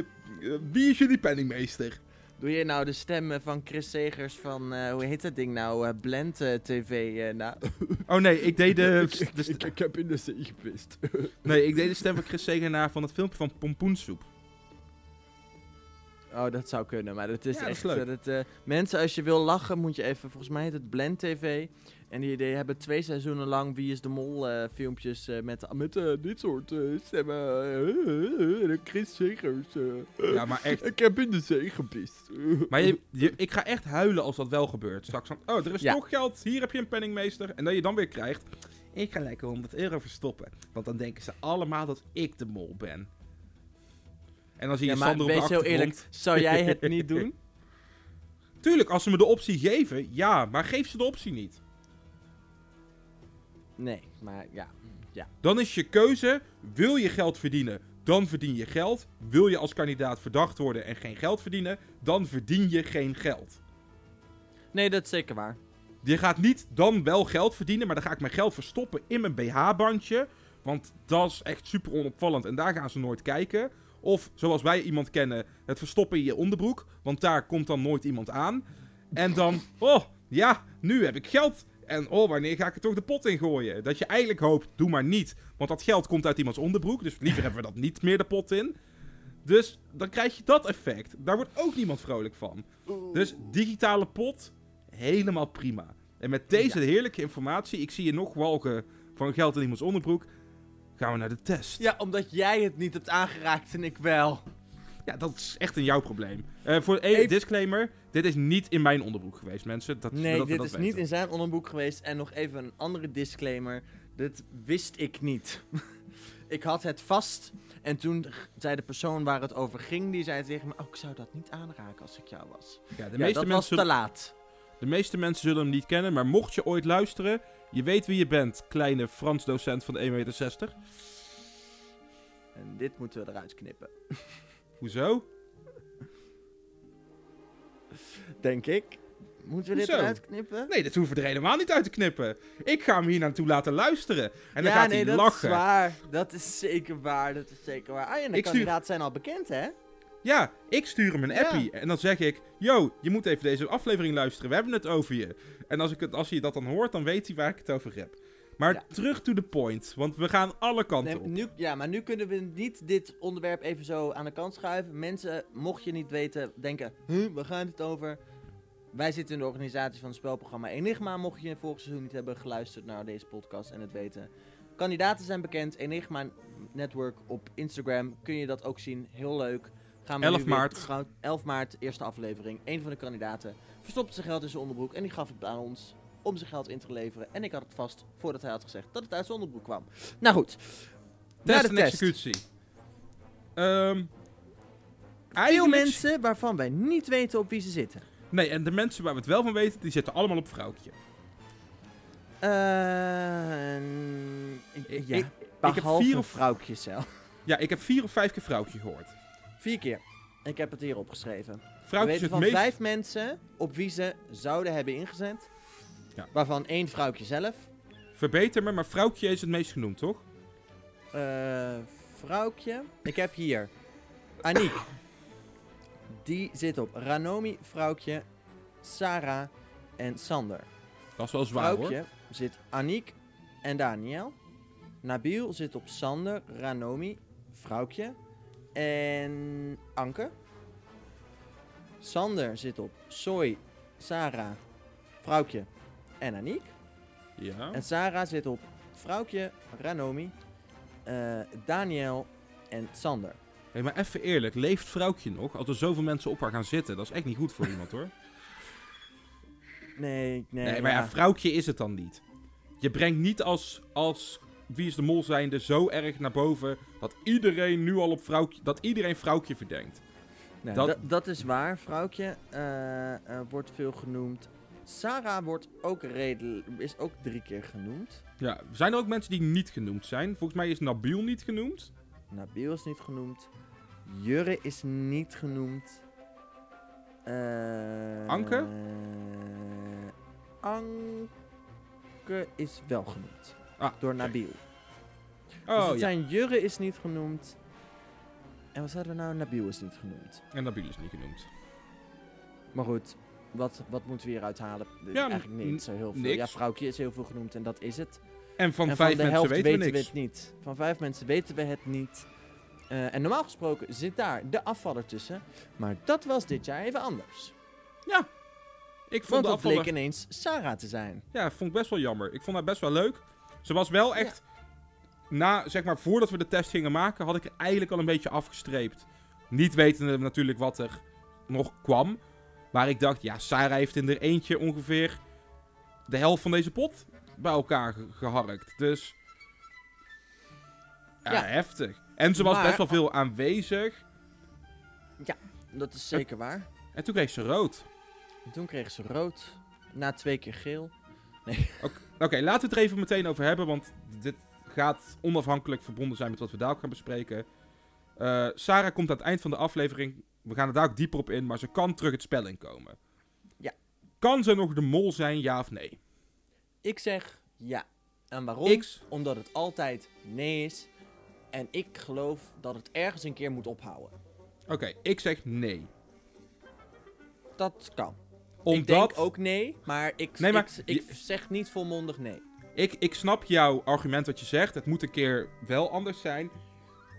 wie is jullie penningmeester? Doe je nou de stemmen van Chris Segers van, eh, hoe heet dat ding nou, eh, Blend eh, TV eh, na? Oh nee, ik deed de... ik heb in de zee gepist. nee, ik deed de stem van Chris Segenaar van het filmpje van Pompoensoep. Oh, dat zou kunnen, maar het is Ja, dat is echt... leuk. eh, dat, eh, mensen, als je wil lachen, moet je even... Volgens mij heet het Blend TV. En die, die hebben twee seizoenen lang Wie is de Mol eh, filmpjes met, met dit soort stemmen. Chris Segers. Ja, maar echt. Ik heb in de zee gepist. Maar je, je- ik ga echt huilen als dat wel gebeurt. Straks van, oh, er is Ja. toch geld. Hier heb je een penningmeester. En dat je dan weer krijgt... Ik ga lekker 100 euro verstoppen. Want dan denken ze allemaal dat ik de mol ben. En dan zie je Ja, maar Sander op de wees heel eerlijk, zou jij het niet doen? Tuurlijk, als ze me de optie geven, ja. Maar geef ze de optie niet. Nee, maar ja. Dan is je keuze, wil je geld verdienen, dan verdien je geld. Wil je als kandidaat verdacht worden en geen geld verdienen, dan verdien je geen geld. Nee, dat is zeker waar. Je gaat niet dan wel geld verdienen, maar dan ga ik mijn geld verstoppen in mijn BH-bandje. Want dat is echt super onopvallend en daar gaan ze nooit kijken. Of zoals wij iemand kennen, het verstoppen in je onderbroek. Want daar komt dan nooit iemand aan. En dan, oh ja, nu heb ik geld. En oh, wanneer ga ik er toch de pot in gooien? Dat je eigenlijk hoopt, doe maar niet. Want dat geld komt uit iemands onderbroek. Dus liever hebben we dat niet meer de pot in. Dus dan krijg je dat effect. Daar wordt ook niemand vrolijk van. Dus digitale pot, helemaal prima. En met deze heerlijke informatie, ik zie je nog walgen van geld in iemands onderbroek, gaan we naar de test. Ja, omdat jij het niet hebt aangeraakt en ik wel. Ja, dat is echt een jouw probleem. Eh, voor één Even- disclaimer, dit is niet in mijn onderbroek geweest, mensen. Dat, Nee, dat dit dat is weten. niet in zijn onderboek geweest. En nog even een andere disclaimer. Dit wist ik niet. ik had het vast. En toen zei de persoon waar het over ging, die zei tegen me... Oh, ik zou dat niet aanraken als ik jou was. Ja, de, ja, meeste dat was mensen, te laat. de meeste mensen zullen hem niet kennen, maar mocht je ooit luisteren, je weet wie je bent, kleine Frans docent van 1,60 meter. En dit moeten we eruit knippen. Hoezo? Denk ik. Moeten we dit Hoezo? eruit knippen? Nee, dat hoeven we er helemaal niet uit te knippen. Ik ga hem hier naartoe laten luisteren. En dan ja, gaat nee, hij dat lachen. is waar. Dat is zeker waar. Dat is zeker waar. Ah, en de Ik stuur- kandidaten zijn al bekend, hè? Ja, ik stuur hem een Ja. appie. En dan zeg ik: Yo, je moet even deze aflevering luisteren. We hebben het over je. En als, ik het, als hij dat dan hoort, dan weet hij waar ik het over heb. Maar Ja. terug to the point. Want we gaan alle kanten Nee, op. nu, ja, maar nu kunnen we niet dit onderwerp even zo aan de kant schuiven. Mensen, mocht je niet weten, denken, huh, waar gaat het over? Wij zitten in de organisatie van het spelprogramma Enigma. Mocht je vorig seizoen niet hebben geluisterd naar deze podcast en het weten. Kandidaten zijn bekend. Enigma Network op Instagram kun je dat ook zien. Heel leuk. Gaan we 11 nu weer maart. gauw- 11 maart, eerste aflevering. Een van de kandidaten verstopte zijn geld in zijn onderbroek en die gaf het aan ons om zijn geld in te leveren. En ik had het vast voordat hij had gezegd dat het uit zijn onderbroek kwam. Nou goed. Test de en test. executie. Ehm Veel mensen waarvan wij niet weten op wie ze zitten. Nee, en de mensen waar we het wel van weten, die zitten allemaal op vrouwtje. Ik- ja, ik- behalve vier of- vrouwtje zelf. Ja, ik heb vier of vijf keer vrouwtje gehoord. Vier keer. Ik heb het hier opgeschreven. We weten het van meest... vijf mensen op wie ze zouden hebben ingezet. Ja. Waarvan één vrouwtje zelf. Verbeter me, maar vrouwtje is het meest genoemd, toch? Eh vrouwtje. Ik heb hier Aniek. Die zit op Ranomi, vrouwtje, Sarah en Sander. Dat is wel zwaar, Vrouwtje hoor. zit Aniek en Daniel. Nabil zit op Sander, Ranomi, vrouwtje en Anke. Sander zit op Soy, Sarah, vrouwtje en Aniek. Ja. En Sarah zit op vrouwtje, Ranomi, eh, Daniel en Sander. Hey, maar even eerlijk, leeft vrouwtje nog? Als er zoveel mensen op haar gaan zitten, dat is echt niet goed voor iemand, hoor. Nee, nee, Nee, maar ja, vrouwtje is het dan niet. Je brengt niet als, als Wie is de Mol zijnde zo erg naar boven dat iedereen nu al op vrouwtje, dat iedereen vrouwtje verdenkt. Nee, dat- dat... Is waar. Vrouwtje eh, wordt veel genoemd. Sarah wordt ook redelijk, is ook drie keer genoemd. Ja, zijn er ook mensen die niet genoemd zijn? Volgens mij is Nabil niet genoemd. Nabil is niet genoemd. Jurre is niet genoemd. Eh, Anke? Anke is wel genoemd. Ah, Door. Nabil. dus Oh het ja, zijn Jurre is niet genoemd. En wat hadden we nou? Nabil is niet genoemd. en Nabil is niet genoemd. Maar goed, wat, wat moeten we hieruit halen? Ja, Eigenlijk niet zo heel veel. niks. Ja, vrouwtje is heel veel genoemd en dat is het. En van en vijf van mensen weten we het niet. Van vijf mensen weten we het niet. Eh, en normaal gesproken zit daar de afvaller tussen. Maar dat was dit jaar even anders. Ik vond Want de het afvallen... bleek ineens Sarah te zijn. Ja, vond ik best wel jammer. Ik vond haar best wel leuk. Ze was wel echt... Na, zeg maar, voordat we de test gingen maken, had ik er eigenlijk al een beetje afgestreept. Niet wetende natuurlijk wat er nog kwam. Maar ik dacht, ja, Sarah heeft in er eentje ongeveer de helft van deze pot bij elkaar ge- geharkt. Dus... Ja, Ja. heftig. En ze was Maar- best wel veel aanwezig. Dat is zeker waar. En toen kreeg ze rood. En toen kreeg ze rood. Na twee keer geel. Oké, laten we het er even meteen over hebben, want dit gaat onafhankelijk verbonden zijn met wat we daar ook gaan bespreken. Eh, Sarah komt aan het eind van de aflevering, we gaan er daar ook dieper op in, maar ze kan terug het spel inkomen. Ja. Kan ze nog de mol zijn, ja of nee? Ik zeg ja. En waarom? X. Omdat het altijd nee is. En ik geloof dat het ergens een keer moet ophouden. Oké, ik zeg nee. Dat kan. Omdat... Ik denk ook nee, maar ik, Nee, maar ik, zeg niet volmondig nee. Ik, ik snap jouw argument wat je zegt. Het moet een keer wel anders zijn.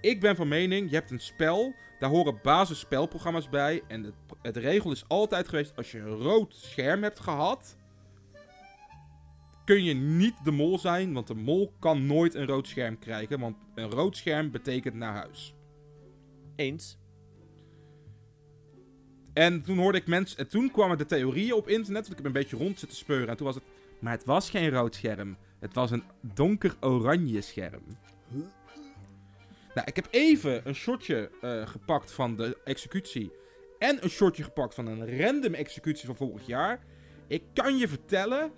Ik ben van mening, je hebt een spel. Daar horen basisspelprogramma's bij. En het, het regel is altijd geweest, als je een rood scherm hebt gehad... kun je niet de mol zijn, want de mol kan nooit een rood scherm krijgen. Want een rood scherm betekent naar huis. Eens. En toen hoorde ik mensen. En toen kwamen de theorieën op internet. Want ik heb een beetje rond zitten speuren. En toen was het. Maar het was geen rood scherm. Het was een donker-oranje scherm. Nou, ik heb even een shotje eh, gepakt van de executie. En een shotje gepakt van een random executie van vorig jaar. Ik kan je vertellen.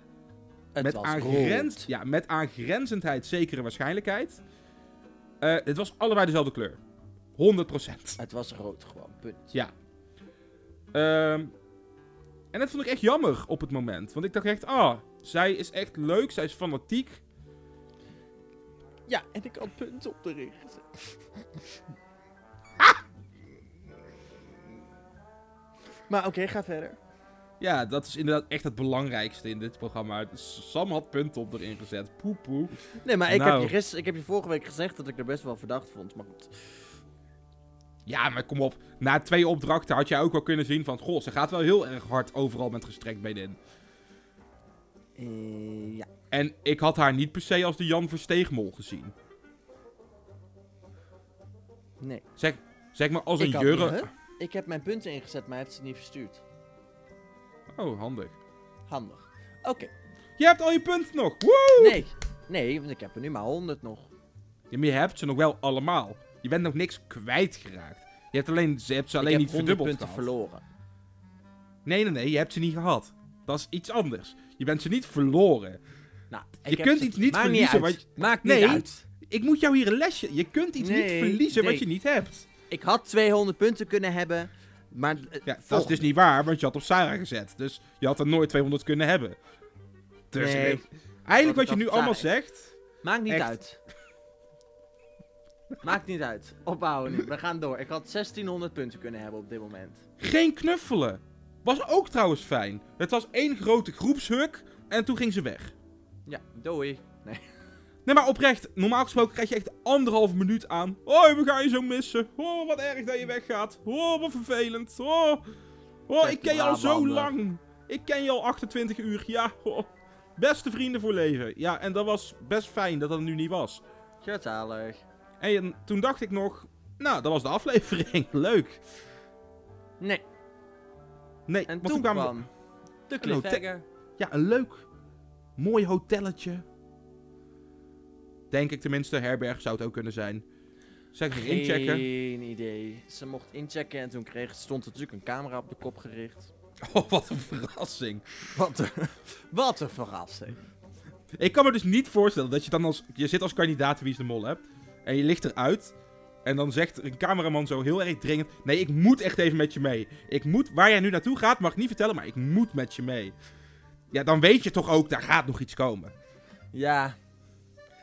Het met, aangrens, ja, met aangrenzendheid zekere waarschijnlijkheid. Eh, het was allebei dezelfde kleur. 100%. Het was rood gewoon, punt. Ja. Ehm, en dat vond ik echt jammer op het moment. Want ik dacht echt, ah, zij is echt leuk, zij is fanatiek. Ja, en ik had punten op de ring gezet. Maar oké, ga verder. Ja, dat is inderdaad echt het belangrijkste in dit programma. Sam had punten op erin gezet. Poe poe. Nee, maar ik, Nou. heb je gisteren, ik heb je vorige week gezegd dat ik er best wel verdacht vond. Maar goed. Ja, maar kom op. Na twee opdrachten had je ook wel kunnen zien van... Goh, ze gaat wel heel erg hard overal met gestrekt been in. Eh, ja. En ik had haar niet per se als de Jan Versteegmol gezien. Nee. Zeg, zeg maar als Ik een jurre... Ik heb mijn punten ingezet, maar hij heeft ze niet verstuurd. Oh, handig. Handig. Oké. Je hebt al je punten nog. Woe! Nee. Nee, want ik heb er nu maar 100 nog. Ja, maar je hebt ze nog wel allemaal. Je bent nog niks kwijtgeraakt. Je hebt, alleen, ze hebt ze alleen ik niet heb 100 verdubbeld punten gehad. verloren. Nee, nee, nee. Je hebt ze niet gehad. Dat is iets anders. Je bent ze niet verloren. Nou, Je kunt ze- iets niet Maakt verliezen wat Maakt Nee. niet uit. Ik moet jou hier een lesje... Je kunt iets niet Nee, verliezen wat je niet hebt. Ik had 200 punten kunnen hebben, maar... eh, Ja, dat is dus niet waar, want je had op Sarah gezet. Dus je had er nooit 200 kunnen hebben. Dus Nee. ik- eigenlijk wat je nu allemaal zegt... Maakt niet Echt. uit. Maakt niet uit. Ophouden nu. We gaan door. Ik had 1600 punten kunnen hebben op dit moment. Geen knuffelen. Was ook trouwens fijn. Het was één grote groepshuk en toen ging ze weg. Ja, doei. Nee, maar oprecht, normaal gesproken krijg je echt anderhalf minuut aan. Oh, we gaan je zo missen. Oh, wat erg dat je weggaat. Oh, wat vervelend. Oh, oh ik ken je al zo lang. Ik ken je al 28 uur. Ja, oh. beste vrienden voor leven. Ja, en dat was best fijn dat dat nu niet was. Schatzalig. En toen dacht ik nog, nou, dat was de aflevering. Leuk. Nee. Nee, En toen kwam de cliffhanger. Ja, een leuk, mooi hotelletje. Denk ik tenminste, herberg zou het ook kunnen zijn. Zeg ik inchecken. Geen idee. Ze mocht inchecken en toen kreeg, stond er natuurlijk een camera op de kop gericht. Oh, wat een verrassing. Wat een, wat een verrassing. Ik kan me dus niet voorstellen dat je dan als... Je zit als kandidaat Wie is de Mol hebt. En je ligt eruit. En dan zegt een cameraman zo heel erg dringend... Nee, ik moet echt even met je mee. Ik moet... Waar jij nu naartoe gaat, mag ik niet vertellen, maar ik moet met je mee. Ja, dan weet je toch ook, daar gaat nog iets komen. Ja,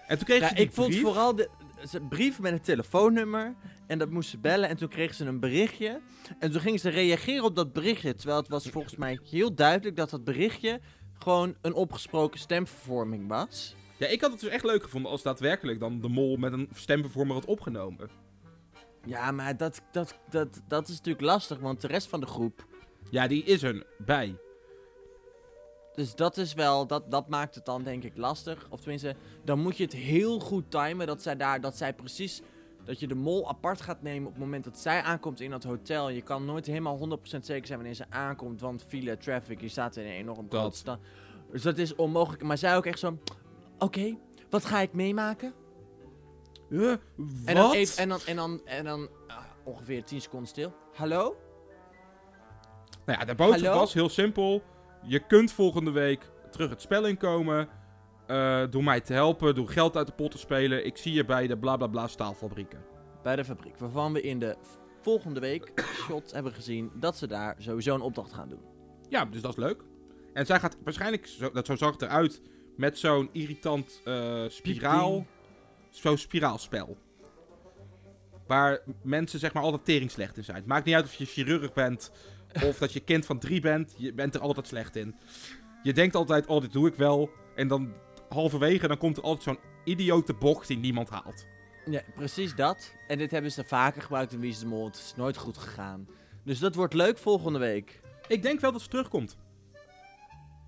En toen kreeg ja ze ik vond vooral de brief met een telefoonnummer. En dat moest ze bellen. En toen kreeg ze een berichtje. En toen ging ze reageren op dat berichtje. Terwijl het was volgens mij heel duidelijk dat dat berichtje gewoon een opgesproken stemvervorming was. Ja, ik had het dus echt leuk gevonden als daadwerkelijk dan de Mol met een stemvervormer had opgenomen. Ja, maar dat, dat, dat, dat is natuurlijk lastig, want de rest van de groep. Ja, die is er bij. Dus dat is wel, dat, dat maakt het dan denk ik lastig. Of tenminste, dan moet je het heel goed timen dat zij daar, dat zij precies, dat je de mol apart gaat nemen op het moment dat zij aankomt in dat hotel. Je kan nooit helemaal 100% zeker zijn wanneer ze aankomt, want file, traffic, je staat in een enorm Dat. groot Dus dat is onmogelijk. Maar zij ook echt zo, oké, wat ga ik meemaken? Huh? En dan, Wat? even, en dan, en dan, en dan ah, ongeveer 10 seconden stil. Hallo? Nou ja, de boodschap Hallo? was heel simpel. Je kunt volgende week terug het spel inkomen. eh door mij te helpen, door geld uit de pot te spelen. Ik zie je bij de bla bla bla staalfabrieken. bij de fabriek. Waarvan we in de volgende week shot hebben gezien dat ze daar sowieso een opdracht gaan doen. Ja, dus dat is leuk. En zij gaat waarschijnlijk, zo, dat zo zag het eruit, met zo'n irritant eh, spiraal. Zo'n spiraalspel. Waar mensen zeg maar altijd tering slecht in zijn. Het maakt niet uit of je chirurg bent of dat je kind van drie bent. Je bent er altijd slecht in. Je denkt altijd, oh dit doe ik wel. En dan halverwege dan komt er altijd zo'n idiote bocht die niemand haalt. Ja, precies dat. En dit hebben ze vaker gebruikt in Wie is de Mol. Het is nooit goed gegaan. Dus dat wordt leuk volgende week. Ik denk wel dat ze terugkomt.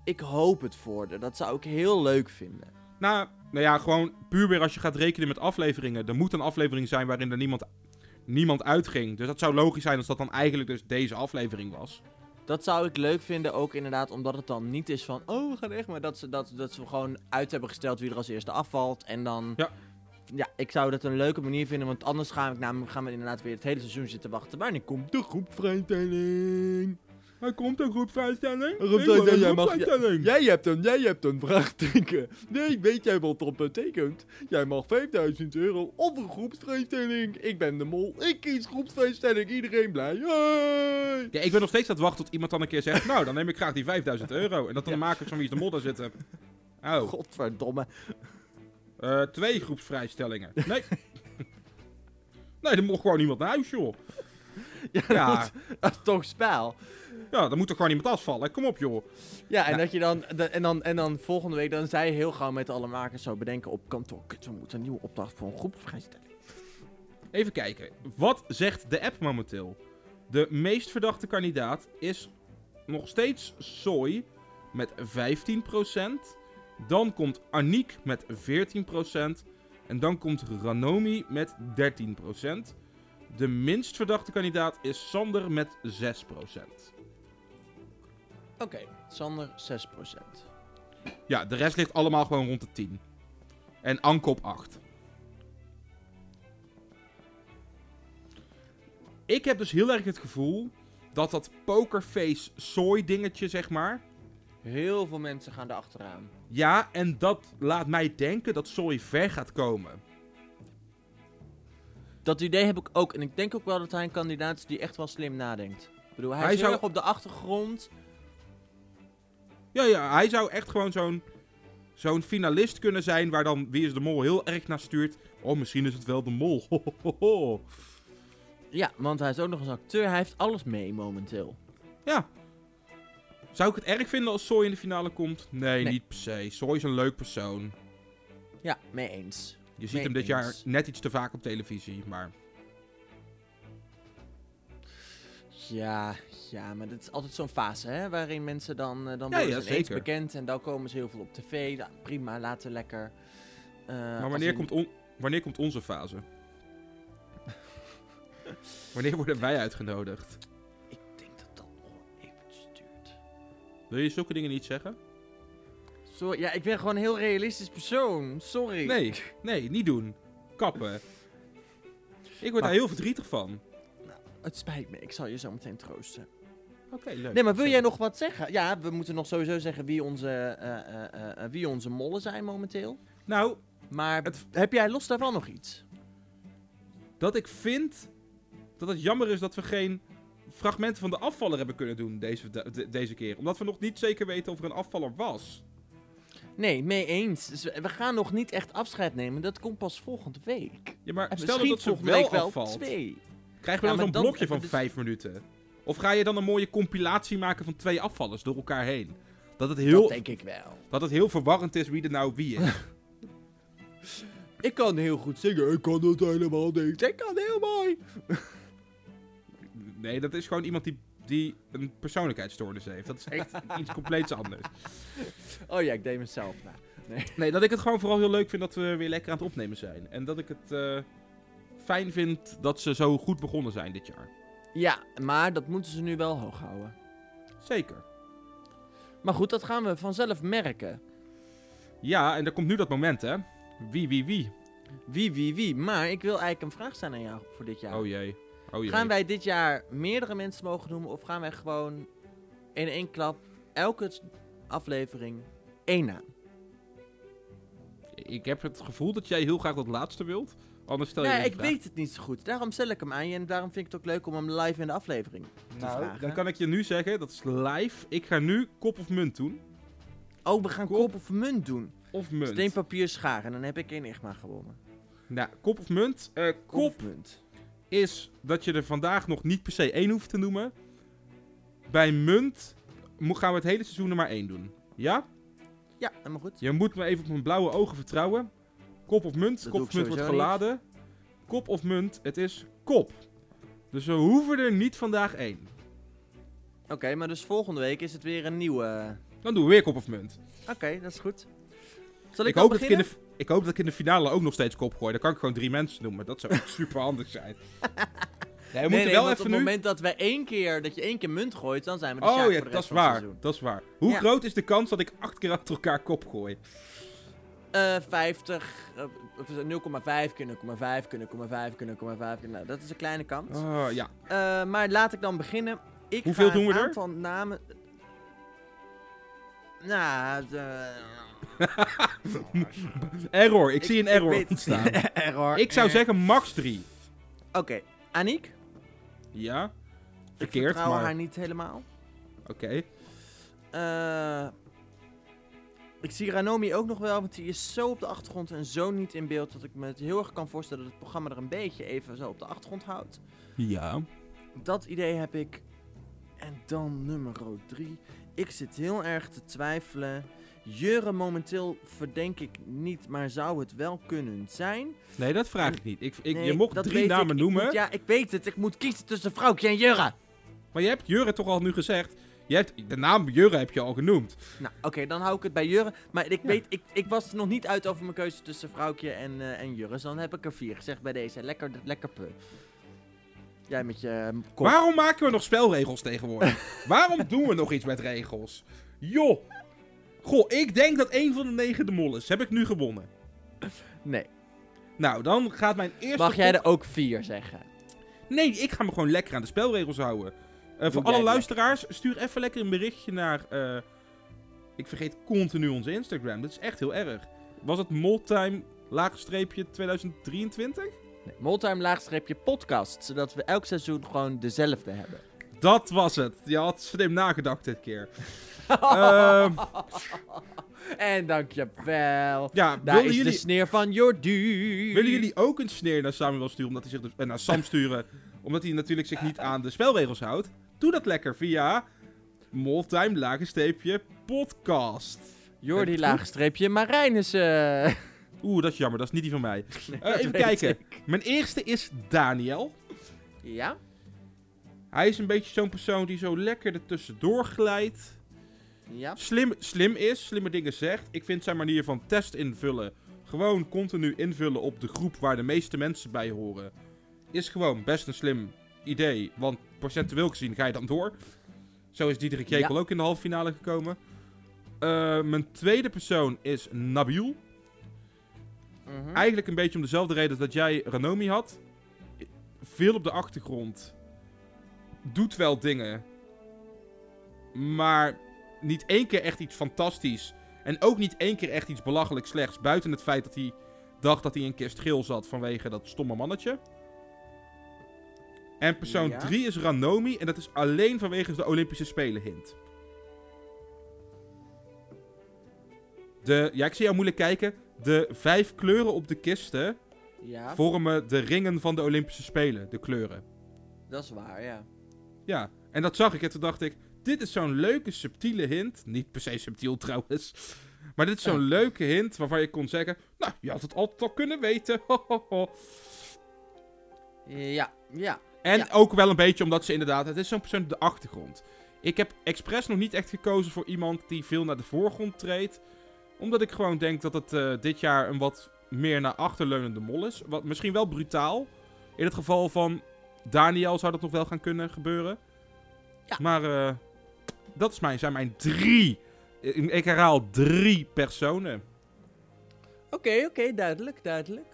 Ik hoop het voor haar. Dat zou ik heel leuk vinden. Nou, nou ja, gewoon puur weer als je gaat rekenen met afleveringen. Er moet een aflevering zijn waarin er niemand, niemand uitging. Dus dat zou logisch zijn als dat dan eigenlijk dus deze aflevering was. Dat zou ik leuk vinden, ook inderdaad, omdat het dan niet is van... Oh, we gaan echt, maar dat ze, dat, dat ze gewoon uit hebben gesteld wie er als eerste afvalt. En dan... Ja. Ja, ik zou dat een leuke manier vinden, want anders gaan we, namelijk, gaan we inderdaad weer het hele seizoen zitten wachten. Wanneer komt de groepvrijstelling? Er komt een groepsvrijstelling. Een groepsvrijstelling, jij mag- Jij hebt een, jij hebt een vraagteken. Nee, weet jij wat dat betekent? Jij mag 5000 euro of een groepsvrijstelling. Ik ben de mol, ik kies groepsvrijstelling, iedereen blij. Hey! Ja, ik ben nog steeds aan het wachten tot iemand dan een keer zegt... nou, dan neem ik graag die 5000 euro. En dat dan Ja. de makers van Wie is de Mol daar zitten. Oh, Godverdomme. eh, twee groepsvrijstellingen. Nee. nee, er mocht gewoon niemand naar huis, joh. Ja, Ja. Dat, dat is toch spel. Ja, dan moet er gewoon iemand afvallen. Kom op, joh. Ja, en dat je dan, de- en dan, en dan volgende week, dan zij heel gauw met alle makers zo bedenken op kantoor. Kut, we moeten een nieuwe opdracht voor een groepsvrijstelling. Even kijken. Wat zegt de app momenteel? De meest verdachte kandidaat is nog steeds Soy met 15%. Dan komt Aniek met 14%. En dan komt Ranomi met 13%. De minst verdachte kandidaat is Sander met 6%. Oké, Sander 6%. Ja, de rest ligt allemaal gewoon rond de 10. En Anke op 8. Ik heb dus heel erg het gevoel dat dat pokerface soy dingetje, zeg maar. Heel veel mensen gaan er achteraan. Ja, en dat laat mij denken dat soy ver gaat komen. Dat idee heb ik ook. En ik denk ook wel dat hij een kandidaat is die echt wel slim nadenkt. Ik bedoel, hij, Hij is heel zou- erg op de achtergrond. Ja, ja, hij zou echt gewoon zo'n zo'n finalist kunnen zijn waar dan Wie is de Mol heel erg naar stuurt. Oh, misschien is het wel de Mol. Ho, ho, ho, ho. Ja, want hij is ook nog eens acteur. Hij heeft alles mee momenteel. Ja. Zou ik het erg vinden als Soy in de finale komt? Nee, Nee. niet per se. Soy is een leuk persoon. Ja, mee eens. Je ziet Mee hem dit jaar net iets te vaak op televisie, maar... Ja, ja, maar dat is altijd zo'n fase, hè? Waarin mensen dan, eh, dan Ja, worden ja, ze zeker. bekend en dan komen ze heel veel op tv. Ja, prima, laten lekker. Eh, Maar wanneer, in- komt on- wanneer komt onze fase? wanneer worden wij uitgenodigd? Ik denk dat dat nog wel eventjes duurt. Wil je zulke dingen niet zeggen? Sorry, ja, ik ben gewoon een heel realistisch persoon. Sorry. Nee, nee, niet doen. Kappen. Ik word Maar- daar heel verdrietig van. Het spijt me, ik zal je zo meteen troosten. Oké, leuk. Nee, maar wil jij nog wat zeggen? Ja, we moeten nog sowieso zeggen wie onze, eh, eh, eh, wie onze mollen zijn momenteel. Nou, Maar Het- heb jij los daarvan nog iets? dat ik vind dat het jammer is dat we geen fragmenten van de afvaller hebben kunnen doen deze, de- deze keer. Omdat we nog niet zeker weten of er een afvaller was. Nee, mee eens. Dus we gaan nog niet echt afscheid nemen. Dat komt pas volgende week. Ja, maar En stel dat ze volgende wel week wel afvalt. twee. Krijgen we Ja, dan zo'n blokje van dus- vijf minuten? Of ga je dan een mooie compilatie maken van twee afvallers door elkaar heen? Dat het heel, Dat denk ik wel. dat het heel verwarrend is wie er nou wie is. Ik kan heel goed zingen. Ik kan het helemaal niet. Ik kan heel mooi. nee, dat is gewoon iemand die, die een persoonlijkheidsstoornis heeft. Dat is echt iets compleets anders. Oh ja, ik deed mezelf na. Nee, dat ik het gewoon vooral heel leuk vind dat we weer lekker aan het opnemen zijn. En dat ik het eh, fijn vind dat ze zo goed begonnen zijn dit jaar. Ja, maar dat moeten ze nu wel hoog houden. Zeker. Maar goed, dat gaan we vanzelf merken. Ja, en er komt nu dat moment, hè? Wie, wie, wie? Wie, wie, wie. Maar ik wil eigenlijk een vraag stellen aan jou voor dit jaar. Oh jee. Oh jee. Gaan wij dit jaar meerdere mensen mogen noemen? Of gaan wij gewoon in één klap elke aflevering één naam? Ik heb het gevoel dat jij heel graag dat laatste wilt. Anders stel je Nee, ik vraag. weet het niet zo goed. Daarom stel ik hem aan je en daarom vind ik het ook leuk om hem live in de aflevering te Nou, vragen. dan kan ik je nu zeggen, dat is live. Ik ga nu kop of munt doen. Oh, we gaan Kop. kop of munt doen. Of munt. Steen, papier, schaar. En dan heb ik Enigma gewonnen. Nou, kop of munt. Eh, Kop kop of munt. is dat je er vandaag nog niet per se één hoeft te noemen. Bij munt gaan we het hele seizoen er maar één doen. Ja? Ja, helemaal goed. Je moet me even op mijn blauwe ogen vertrouwen. Kop of munt. Dat kop of munt wordt niet. geladen. Kop of munt. Het is kop. Dus we hoeven er niet vandaag één. Oké, maar dus volgende week is het weer een nieuwe... Dan doen we weer kop of munt. Oké, dat is goed. Zal ik, Ik hoop, dat ik, in de, ik hoop dat ik in de finale ook nog steeds kop gooi. Dan kan ik gewoon drie mensen noemen. Dat zou super handig zijn. Nee, we moeten nee, wel even op nu... het moment dat, we één keer, dat je één keer munt gooit, dan zijn we de Oh Sjaak ja, voor de dat is waar. Dat is waar. Hoe Ja. groot is de kans dat ik acht keer achter elkaar kop gooi? Eh 50, eh, of is het 0,5 keer 0,5 keer 0,5 keer 0,5 keer. Nou, dat is een kleine kans. Oh ja. Eh, maar laat ik dan beginnen. Ik Hoeveel ga doen we een er? aantal namen... Nou, de... Error. Ik, zie een error weet- ontstaan. error. ik zou zeggen max drie. Oké, Aniek. Ja. Ik Verkeerd, vertrouw maar... haar niet helemaal. Oké. Eh, ik zie Ranomi ook nog wel, want die is zo op de achtergrond en zo niet in beeld dat ik me het heel erg kan voorstellen dat het programma er een beetje even zo op de achtergrond houdt. Ja. Dat idee heb ik. En dan nummer 3. Ik zit heel erg te twijfelen. Jurre momenteel verdenk ik niet, maar zou het wel kunnen zijn? Nee, dat vraag ik niet. Ik, ik, Nee, je mocht drie namen ik. Ik noemen. moet- ja, ik weet het. Ik moet kiezen tussen Vrouwtje en Jurre. Maar je hebt Jurre toch al nu gezegd. Je hebt, de naam Jurre heb je al genoemd. Nou, oké, dan hou ik het bij Jurre. Maar ik Ja. weet, ik, ik was er nog niet uit over mijn keuze tussen Vrouwtje en, eh, en Jurre. Dus dan heb ik er vier gezegd bij deze. Lekker, lekker pu. Jij met je eh, kop. Waarom maken we nog spelregels tegenwoordig? Waarom doen we nog iets met regels? Joh. Goh, ik denk dat één van de negen de mol is. Heb ik nu gewonnen. Nee. Nou, dan gaat mijn eerste... Mag jij er ook vier zeggen? Nee, ik ga me gewoon lekker aan de spelregels houden. Eh, voor alle luisteraars, stuur even lekker een berichtje naar... eh, ik vergeet continu onze Instagram. Dat is echt heel erg. Was het Moltime laagstreepje 2023? Nee. Moltime laagstreepje podcast. Zodat we elk seizoen gewoon dezelfde hebben. Dat was het. Je had slim nagedacht dit keer. Ehm, en dankjewel. ja, Daar willen is jullie, de sneer van Jordi. willen jullie ook een sneer naar Samuel sturen? Omdat hij zich dus, eh, naar Sam sturen. omdat hij natuurlijk zich niet aan de spelregels houdt? Doe dat lekker via Moltime laagstreepje podcast. Jordi laagstreepje Marijnissen. Oeh, dat is jammer. Dat is niet die van mij. Nee, Eh, even kijken. ik. Mijn eerste is Daniel. Ja? Hij is een beetje zo'n persoon die zo lekker ertussendoor glijdt. Ja. Slim, slim is, slimme dingen zegt. Ik vind zijn manier van test invullen, gewoon continu invullen op de groep waar de meeste mensen bij horen, is gewoon best een slim idee. Want procentueel gezien ga je dan door. Zo is Diederik Jekel ook in de halve finale gekomen. Eh, mijn tweede persoon is Nabil. Mhm. Eigenlijk een beetje om dezelfde reden dat jij Ranomi had. Veel op de achtergrond. Doet wel dingen. Maar niet één keer echt iets fantastisch. En ook niet één keer echt iets belachelijk slechts. Buiten het feit dat hij dacht dat hij een kist geel zat vanwege dat stomme mannetje. En persoon Ja. 3 is Ranomi. En dat is alleen vanwege de Olympische Spelen hint. De, ja, ik zie jou moeilijk kijken. De vijf kleuren op de kisten Ja, vormen de ringen van de Olympische Spelen. De kleuren. dat is waar, ja. Ja, en dat zag ik en toen dacht ik... Dit is zo'n leuke, subtiele hint. Niet per se subtiel trouwens. Maar dit is zo'n Ja. leuke hint waarvan je kon zeggen... Nou, je had het altijd al kunnen weten. Ja, ja. En Ja. ook wel een beetje omdat ze inderdaad... Het is zo'n persoon op de achtergrond. Ik heb expres nog niet echt gekozen voor iemand die veel naar de voorgrond treedt. Omdat ik gewoon denk dat het eh, dit jaar een wat meer naar achterleunende mol is. Wat misschien wel brutaal. In het geval van Daniel zou dat nog wel gaan kunnen gebeuren. Ja. Maar eh, dat is mijn, zijn mijn drie. Ik, ik herhaal drie personen. Oké, oké, duidelijk, duidelijk.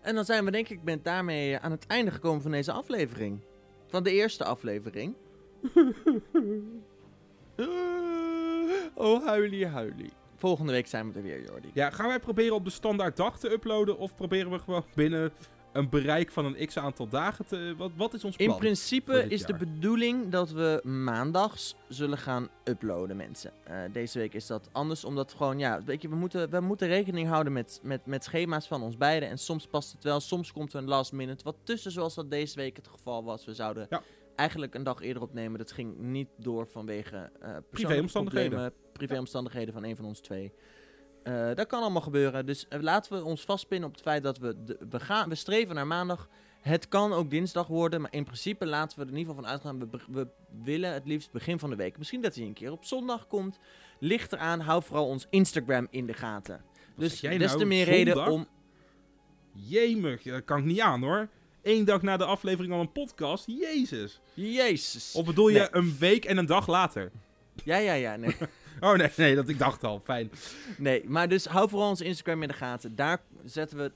En dan zijn we denk ik met daarmee aan het einde gekomen van deze aflevering. Van de eerste aflevering. oh, huilie, huilie. volgende week zijn we er weer, Jordi. Ja, gaan wij proberen op de standaard dag te uploaden? Of proberen we gewoon binnen een bereik van een x aantal dagen te... Wat, wat is ons plan? In principe is de bedoeling dat we maandags zullen gaan uploaden, mensen. Eh, deze week is dat anders, omdat gewoon, ja, weet je, we moeten, we moeten rekening houden met, met, met schema's van ons beiden. En soms past het wel, soms komt er een last minute wat tussen, zoals dat deze week het geval was. We zouden Ja. eigenlijk een dag eerder opnemen. Dat ging niet door vanwege persoonlijke Privéomstandigheden. privéomstandigheden van een van ons twee. Eh, dat kan allemaal gebeuren. Dus eh, laten we ons vastpinnen op het feit dat we, de, we, gaan, we streven naar maandag. Het kan ook dinsdag worden, maar in principe laten we er in ieder geval van uitgaan. We, we willen het liefst begin van de week. Misschien dat hij een keer op zondag komt. Ligt eraan, hou vooral ons Instagram in de gaten. Dus jij des nou? te meer reden om... Jemig, dat kan ik niet aan hoor. Eén dag na de aflevering al een podcast? Jezus. Jezus. Of bedoel je Nee. een week en een dag later? Ja, ja, ja, nee. Oh nee, nee, dat ik dacht al. Fijn. nee. Maar dus hou vooral ons Instagram in de gaten. Daar zetten we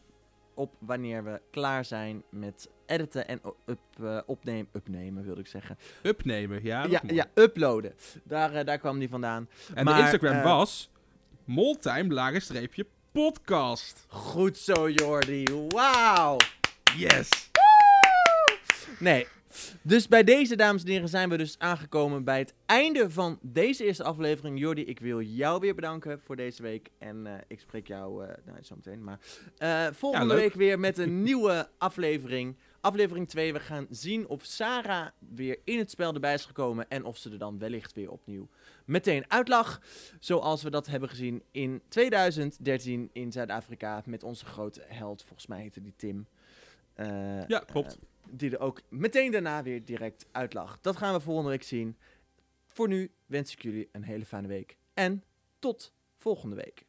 op wanneer we klaar zijn met editen en up, eh, opnemen. Upnemen, wilde ik zeggen. Upnemen, ja. ja, ja, uploaden. Daar, eh, daar kwam die vandaan. En Maar, de Instagram eh, was moltime podcast. Goed zo, Jordi. Wauw. Yes. Nee. Dus bij deze, dames en heren, zijn we dus aangekomen bij het einde van deze eerste aflevering. Jordi, ik wil jou weer bedanken voor deze week. En eh, ik spreek jou, eh nou, zo meteen, maar eh, volgende Ja, week weer met een nieuwe aflevering. Aflevering 2, we gaan zien of Sarah weer in het spel erbij is gekomen. En of ze er dan wellicht weer opnieuw meteen uitlag. Zoals we dat hebben gezien in 2013 in Zuid-Afrika met onze grote held. Volgens mij heette die Tim. Eh, Ja, klopt. eh, die er ook meteen daarna weer direct uitlag. Dat gaan we volgende week zien. Voor nu wens ik jullie een hele fijne week. En tot volgende week.